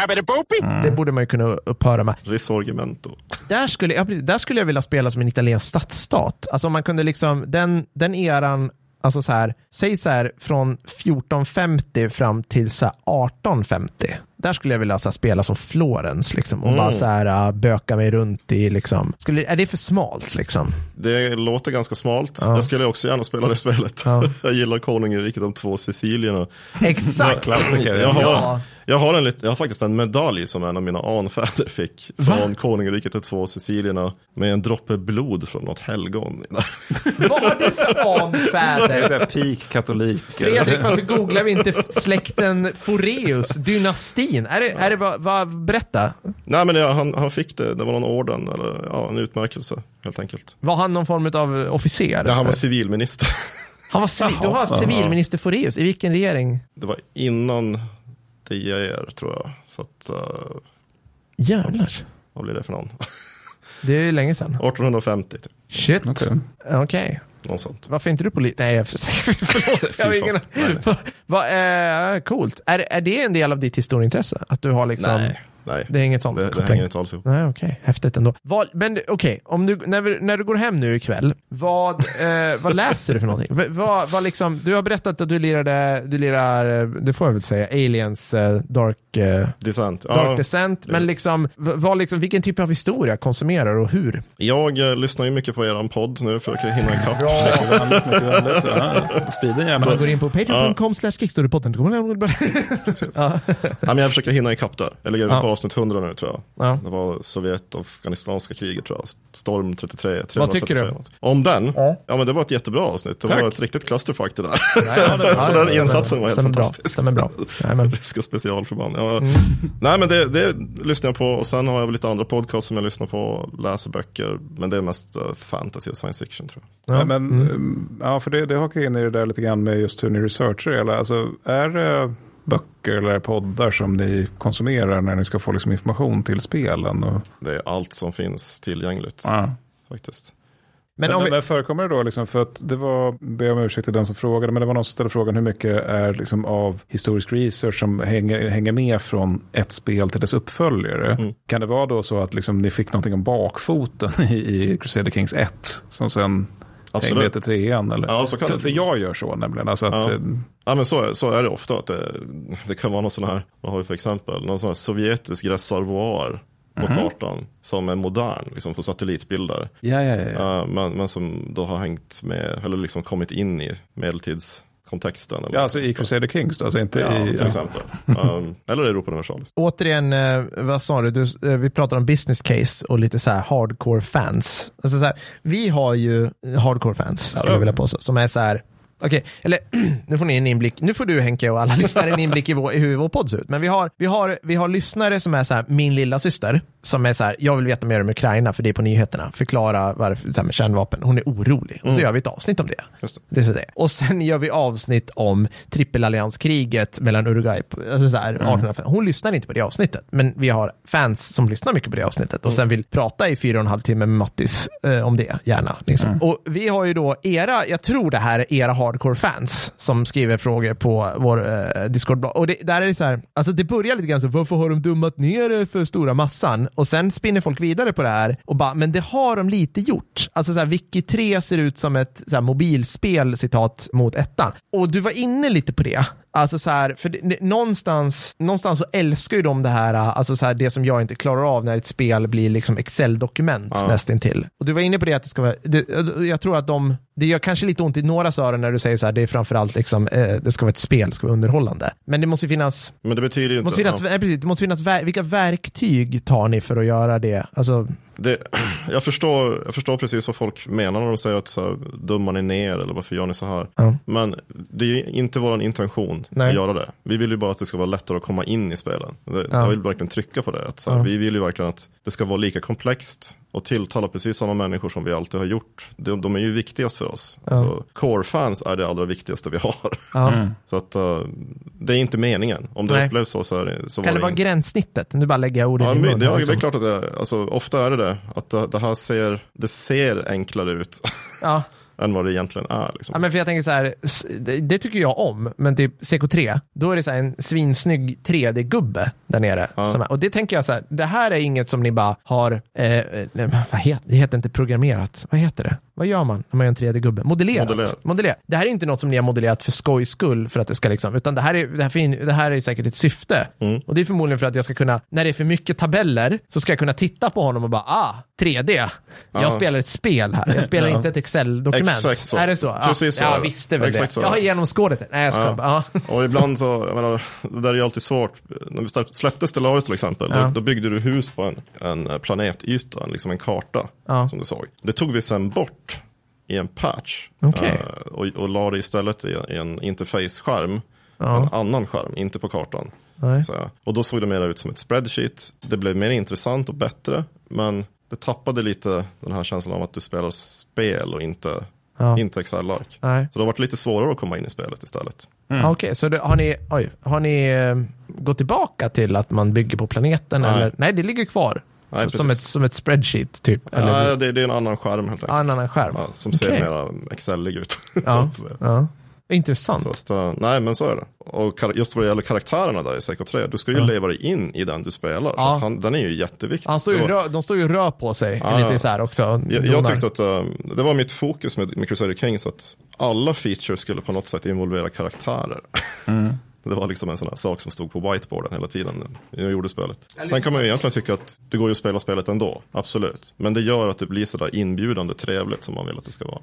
Det borde man ju kunna upphöra med. Risorgimento. Där skulle, ja, precis, där skulle jag vilja spela som en italiensk stadsstat. Alltså om man kunde liksom, den, den eran, alltså så här, säg så här från 1450 fram till så här 1850. Där skulle jag vilja så här, spela som Florens liksom och bara så här äh, böka mig runt i liksom. Skulle, är det för smalt liksom? Det låter ganska smalt. Jag skulle också gärna spela det spelet. Ja. jag gillar Konungariket de två Sicilierna. Exakt! Klassiker. Jag har, Ja. jag, har en jag har faktiskt en medalj som en av mina anfäder fick. Från Konungariket de två Sicilierna. Med en droppe blod från något helgon. Vad har du för Det är anfäder? peak katoliker. Fredrik, varför googlar vi inte släkten Foreus, dynastin? Är det, är det vad, vad, berätta. Nej men ja, han, han fick det, det var någon orden eller ja, en utmärkelse helt enkelt. Var han någon form av officer? Ja, han var civilminister. Han var civil, du har haft civilminister Foreus. I vilken regering? Det var innan DIR tror jag. Så att, uh, Jävlar. vad blir det för någon? Det är ju länge sedan. 1850 typ. Shit. Okej. Okej. Något sånt. Varför är inte du polis? Nej, jag förlåt. Jag har ingen... Va, va, eh, coolt. Är, är det en del av ditt historieintresse? Att du har liksom... Nej, nej. Det är inget sånt Det, det hänger inte alls ihop. Nej, okej. Häftigt ändå. Vad, men okej, om du, när, vi, när du går hem nu ikväll, vad, eh, vad läser du för någonting? Vad, vad liksom, du har berättat att du lirade, du lirar, eh, det får jag väl säga, Aliens eh, Dark, eh, Descent. Dark Ja, Descent, men liksom, vad liksom, vilken typ av historia konsumerar och hur? jag eh, lyssnar ju mycket på eran podd nu för att hinna ikapp. Vänligt, mycket vänligt. Ja, Speeden gärna. Man går in på patreon.com slash kickstorypodden. ja. Men jag försöker hinna ikapp där. Jag ligger Ja. på avsnitt 100 nu tror jag. Ja. Det var Sovjet-Afghanistanska kriget tror jag. Storm 33. Vad tycker 333 du? något. Om den? Ja. Ja. men det var ett jättebra avsnitt. Det Tack. var ett riktigt clusterfuck det där. Ja, Så den insatsen var helt stämmer bra. fantastisk. Stämmer bra. Nej, men, Ryska specialförband. Ja. Mm. Nej men det, det lyssnar jag på och sen har jag väl lite andra podcasts som jag lyssnar på, läser böcker. Men det är mest eh, fantasy och science fiction tror jag. ja. Men, mm, ja, för det, det hakar in i det där lite grann med just hur ni researchar det hela. Alltså, är det böcker eller poddar som ni konsumerar när ni ska få liksom information till spelen? Och, Det är allt som finns tillgängligt ja. faktiskt. men Men, om vi, men förekommer det då, liksom, för att det var, ber om ursäkt till den som frågade, men det var någon som ställde frågan hur mycket är liksom av historisk research som hänger, hänger med från ett spel till dess uppföljare. Mm. Kan det vara då så att liksom, ni fick någonting om bakfoten i, i Crusader Kings 1 som sen hängde Absolut. till trean? Eller? Ja, så kan för, det. för jag gör så nämligen. Alltså att, Ja. eh, Ja men så är, så är det ofta. Att det, det kan vara någon sån här, vad har vi för exempel? Någon sån här sovjetisk reservoar på Mhm. kartan. Som är modern, liksom på satellitbilder. ja, ja, ja. Uh, men, men som då har hängt med, eller liksom kommit in i medeltidskontexten. Eller Ja, alltså i Crusader Kings då, alltså inte ja, i... till ja. exempel. Um, eller Europa Universalis. återigen, eh, vad sa du? du eh, vi pratar om business case och lite så här hardcore fans. Alltså så här, vi har ju hardcore fans, skulle jag vi. vilja påstå, som är så här, okej, eller nu får ni en inblick, nu får du Henke och alla lyssnare en inblick i, vår, i hur vår podd ser ut. Men vi har, vi har, vi har lyssnare som är så här, min lilla syster som är så här, jag vill veta mer om Ukraina för det är på nyheterna, förklara varför, så här med kärnvapen, hon är orolig. Och så gör vi ett avsnitt om det. Just det. Det är så det. Och sen gör vi avsnitt om trippelallianskriget mellan Uruguay, alltså så här, 1805. Hon lyssnar inte på det avsnittet, men vi har fans som lyssnar mycket på det avsnittet och sen vill prata i fyra och en halv timme med Mattis eh, om det, gärna. Liksom. Och vi har ju då era, jag tror det här är era hardcore-fans som skriver frågor på vår eh, Discord-blogg. Och det, där är det så här, alltså det börjar lite grann så, varför har de dummat ner det för stora massan? Och sen spinner folk vidare på det här och bara, men det har de lite gjort. Alltså så här, Wiki 3 ser ut som ett så här, mobilspel, citat, mot ettan. Och du var inne lite på det. Alltså så här, för det, någonstans, någonstans så älskar ju de det här, alltså så här, det som jag inte klarar av när ett spel blir liksom Excel-dokument Ja. nästintill. Och du var inne på det att det ska vara, det, jag tror att de, det gör kanske lite ont i några öron när du säger så här, det är framförallt liksom, eh, det ska vara ett spel, det ska vara underhållande. Men det måste finnas, Men det betyder ju inte... måste finnas, ja. nej, precis, det måste finnas, vilka verktyg tar ni för att göra det? Alltså, Det, jag, förstår, jag förstår precis vad folk menar när de säger att så här, dummar ni ner eller varför gör ni så här. Ja. Men det är inte vår intention Nej. att göra det. Vi vill ju bara att det ska vara lättare att komma in i spelen. Det, Ja. Jag vill verkligen trycka på det. Att så här, Ja. Vi vill ju verkligen att det ska vara lika komplext och tilltala precis samma människor som vi alltid har gjort. De, de är ju viktigast för oss. Ja. Alltså, Core-fans är det allra viktigaste vi har. ja. Så att uh, det är inte meningen. Om det Nej. upplevs så, så, är det, så Kan det var vara gränssnittet? Nu bara lägger jag orden Ja, i men mun. det, ja, det liksom. är klart att det, alltså, ofta är det det. Att det, det här ser, det ser enklare ut Ja. än vad det egentligen är. Liksom. Ja, men för jag tänker så här, det, tycker jag om, men typ CK3, då är det så en svinsnygg 3D-gubbe där nere. Ja. Och det tänker jag så här, det här är inget som ni bara har, eh, eh, vad heter, det heter inte programmerat, vad heter det? Vad gör man när man gör en 3D-gubbe? Modellerat. Modellerat. Modellerat. Det här är inte något som ni har modellerat för skojs skull, för att det ska liksom, utan det här är, det här, fin, det här är säkert ett syfte. Mm. Och det är förmodligen för att jag ska kunna, när det är för mycket tabeller, så ska jag kunna titta på honom och bara, ah, 3D. Jag Ja. spelar ett spel här, jag spelar inte ett Excel-dokument. Exakt så. Är det så? Ja, Precis så jag visste väl Exakt det. så Jag har genomskådat det. Nej, jag skojar Ja. Ja. Och ibland så, jag menar, det där är ju alltid svårt. När vi släpp- släppte Stellaris till exempel, Ja. då, då byggde du hus på en, en eh, planetyta, liksom en karta Ja. som du såg. Det tog vi sen bort i en patch Okej. eh, och, och la det istället i, i en interface-skärm, Ja. en annan skärm, inte på kartan. Så, och då såg det mer ut som ett spreadsheet. Det blev mer intressant och bättre, men det tappade lite den här känslan av att du spelar spel och inte, Ja. inte Excel-ark. Nej. Så det har varit lite svårare att komma in i spelet istället. Ja, Okej, så det, har ni, oj, har ni eh, gått tillbaka till att man bygger på planeten? Nej. Eller? Nej, det ligger kvar. Nej, som, ett, som ett spreadsheet, typ. Eller Ja, det, det är en annan skärm helt enkelt. en annan skärm. Ja, som ser Okej. mer Excelig ut. Ja. ja. Intressant. Att, eh, nej, men så är det. Och just vad det gäller karaktärerna där i CK3, du ska ju Ja. leva dig in i den du spelar. Ja. Så att han, den är ju jätteviktig. Han står ju, var- rö, de står ju rör på sig Ja, lite så här också. jag, jag tyckte att eh, det var mitt fokus med, med Crusader Kings, att alla features skulle på något sätt involvera karaktärer. Det var liksom en sån här sak som stod på whiteboarden hela tiden när jag gjorde spelet. Sen kan man ju egentligen tycka att det går ju att spela spelet ändå, absolut. Men det gör att det blir sådär inbjudande trevligt som man vill att det ska vara.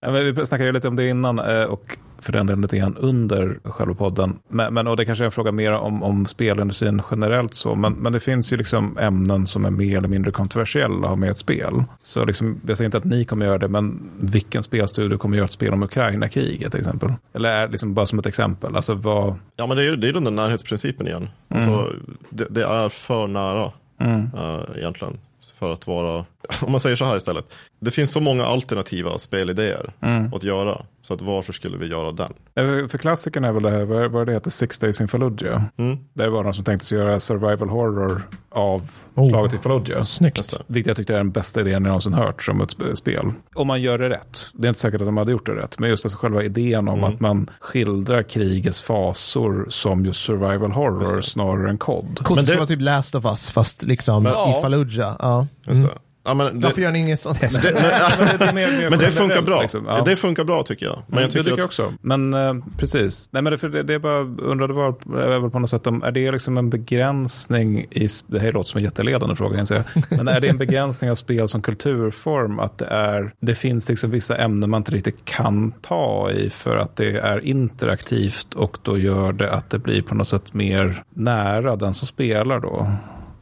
Ja, men vi snackade ju lite om det innan eh, och för den delen lite grann under själva podden. Men, men, och det kanske är en fråga mer om, om spelindustrin generellt så. Men, men det finns ju liksom ämnen som är mer eller mindre kontroversiella att ha med ett spel. Så liksom, jag säger inte att ni kommer göra det, men vilken spelstudio kommer göra ett spel om Ukraina-kriget till exempel? Eller är liksom bara som ett exempel. Alltså vad... Ja men det är ju det är den där närhetsprincipen igen. Alltså, det, det är för nära Mm. eh, egentligen. För att vara, om man säger så här istället. Det finns så många alternativa spelidéer Mm. att göra. Så att varför skulle vi göra den? Eh, För klassikern är väl det här, vad vad det heter, Six Days in Fallujah. Mm, Där var någon som tänkte sig göra survival horror av Oh. slaget i Fallujah. Snyggt. Vilket jag tyckte är den bästa idén jag någonsin hört som ett sp- spel. Om man gör det rätt. Det är inte säkert att de hade gjort det rätt. Men just alltså själva idén om Mm. att man skildrar krigets fasor som just survival horror snarare än kod. Det det- var typ Last of Us, fast liksom Men- i Ja. Fallujah. Ja. Just Mm. det. Ja, men det, Varför gör ni inget sånt? det, men, Men det, är mer- mer men det funkar bra. liksom. Ja. Det funkar bra tycker jag. Men jag Mm, tycker, det tycker jag att, också. Men eh, precis. Nej, men det, för det, det är bara undrade var, på något sätt om, är det liksom en begränsning i, det här låter som en jätteledande fråga, inser jag. men är det en begränsning av spel som kulturform att det är, det finns liksom vissa ämnen man inte riktigt kan ta i för att det är interaktivt och då gör det att det blir på något sätt mer nära den som spelar då.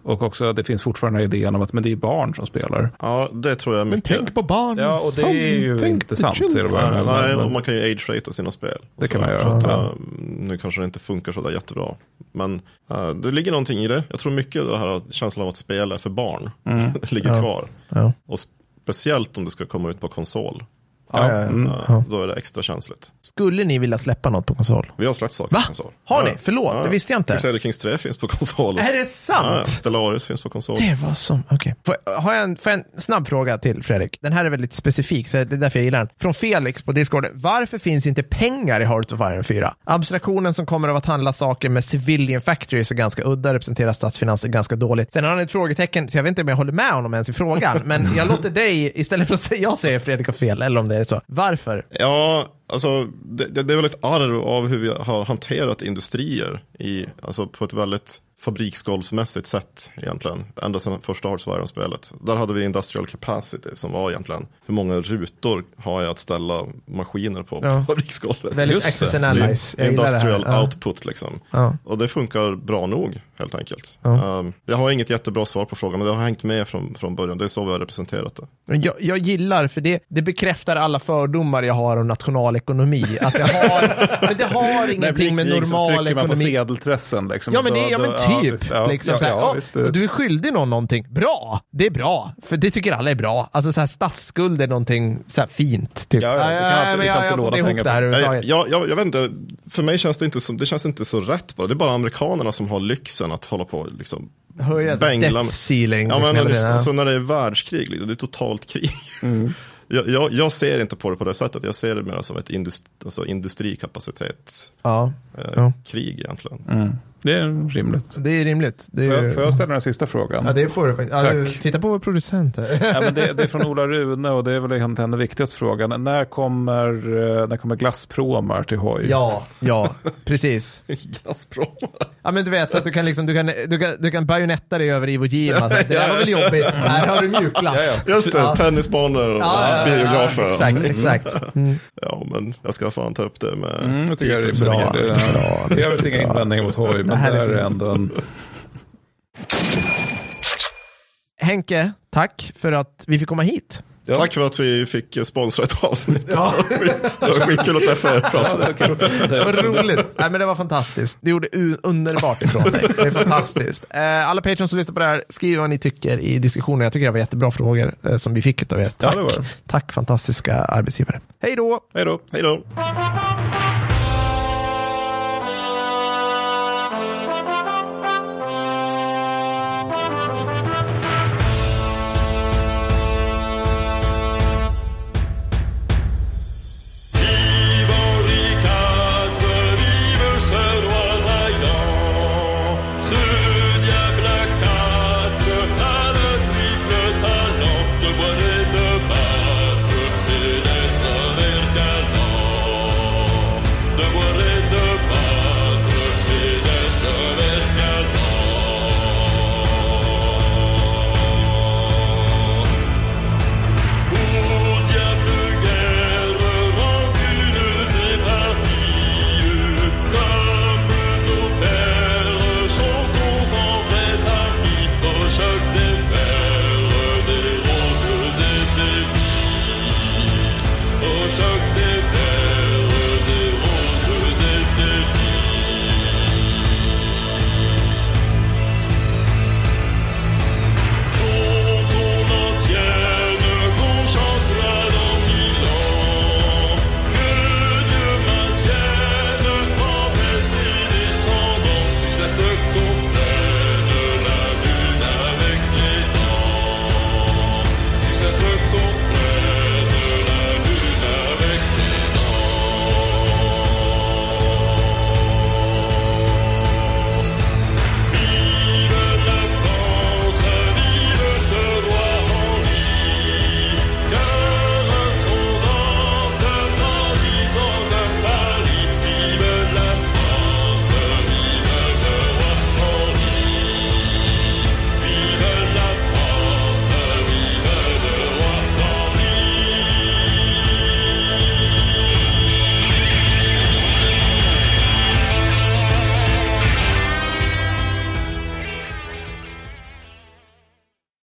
Och också att det finns fortfarande idén om att men det är barn som spelar. ja, det tror jag Men mycket. tänk på barn. Ja, och det är ju Think inte sant, ser du bara. Men- nej, men- och man kan ju age-rata sina spel. Det kan så. man göra, att, ja. nu kanske det inte funkar så där jättebra. Men eh, det ligger någonting i det. Jag tror mycket av det här känslan av att spel är för barn Mm. ligger Ja. kvar. Ja. Och speciellt om det ska komma ut på konsol. Ja, ja. Mm. Ja, Då är det extra känsligt. Skulle ni vilja släppa något på konsol? Vi har släppt saker Va? på konsol. Har ni? Förlåt, det visste jag inte. Crusader Kings 3 finns på konsol. Är det sant? Stellaris finns på konsol. Det var som, okej. Får, har jag en, får jag en snabb fråga till Fredrik? Den här är väldigt specifik, så det är därför jag gillar den. Från Felix på Discord. Varför finns inte pengar i Hearts of Iron 4? Abstraktionen som kommer av att handla saker med civilian factories är ganska udda, representerar statsfinanser ganska dåligt. Sen har han ett frågetecken, så jag vet inte om jag håller med honom ens i frågan, men jag låter dig, istället för att säga jag säger Fredrik har fel, eller om det är så. Varför? Ja, alltså det, det, det är väl ett arv av hur vi har hanterat industrier i, alltså på ett väldigt fabriksgolvsmässigt sätt egentligen. Ända sedan första Iron-spelet. Där hade vi industrial capacity som var egentligen hur många rutor har jag att ställa maskiner på Ja. på fabriksgolvet. Väldigt det. access det här. Industrial output liksom. Ja. Och det funkar bra nog helt enkelt. Ja. Um, jag har inget jättebra svar på frågan men det har hängt med från, från början. Det är så vi har representerat det. Men Jag, jag gillar, för det, det bekräftar alla fördomar jag har om nationalekonomi. Att det har, men det har ingenting med normal trycker man på ekonomi. sedeltressen. Liksom, Ja men, det, Då- ja, men typ. visst, ja, liksom, ja, ja, ja, visst, Du är skyldig någon någonting. Bra, det är bra. För det tycker alla är bra. Alltså så här, statsskuld är någonting så här fint. Typ. Ja, ja, kan alltid- men jag, jag får inte ihop det här överhuvudtaget. Jag, jag, jag vet inte, för mig känns det inte så, det känns inte så rätt bara. Det är bara amerikanerna som har lyxen att hålla på liksom Höja bängla- depth ceiling. Ja, liksom, men hela det, alltså, när det är världskrig, liksom, det är totalt krig. Jag, jag, jag ser inte på det på det sättet, jag ser det mer som ett indust, alltså industrikapacitet ja, eh, Ja. krig egentligen. Mm. Det är rimligt. det är rimligt. Det är, Får jag, får jag ställa den sista frågan? Ja, det får du faktiskt. Ja, du, Tack. titta på vår producent här. Ja, men det, det är från Ola Rune och det är väl egentligen den viktigaste frågan. När kommer, eh, när kommer glasspromar till hoj? Ja, ja, precis. Gazprom. Ja men du vet, så att du kan liksom, du kan, du kan, du kan bajonetta dig över Iwo Jima. Det där var väl jobbigt. Här har du mjukglass. Ja, Just det, Ja. tennisbanor och Ja, ja, ja, biografer. Exakt, exakt. Mm. Ja, men jag ska fan ta upp det med Mm, jag tycker det är bra. Det, det, jag har väl inga invändningar mot hoj, men det här är är ändå en... Henke, tack för att vi fick komma hit. Ja. Tack för att vi fick sponsra ett avsnitt. Ja. Det var skitkul att träffa er och prata med er. Vad roligt. Nej, men det var fantastiskt. Du gjorde underbart ifrån dig. Det är fantastiskt. Eh, alla patrons som lyssnar på det här, skriv vad ni tycker i diskussionen. Jag tycker det var jättebra frågor eh, som vi fick av er. Ja, Tack. det var det. Tack fantastiska arbetsgivare. Hej då! Hej då. Hej då.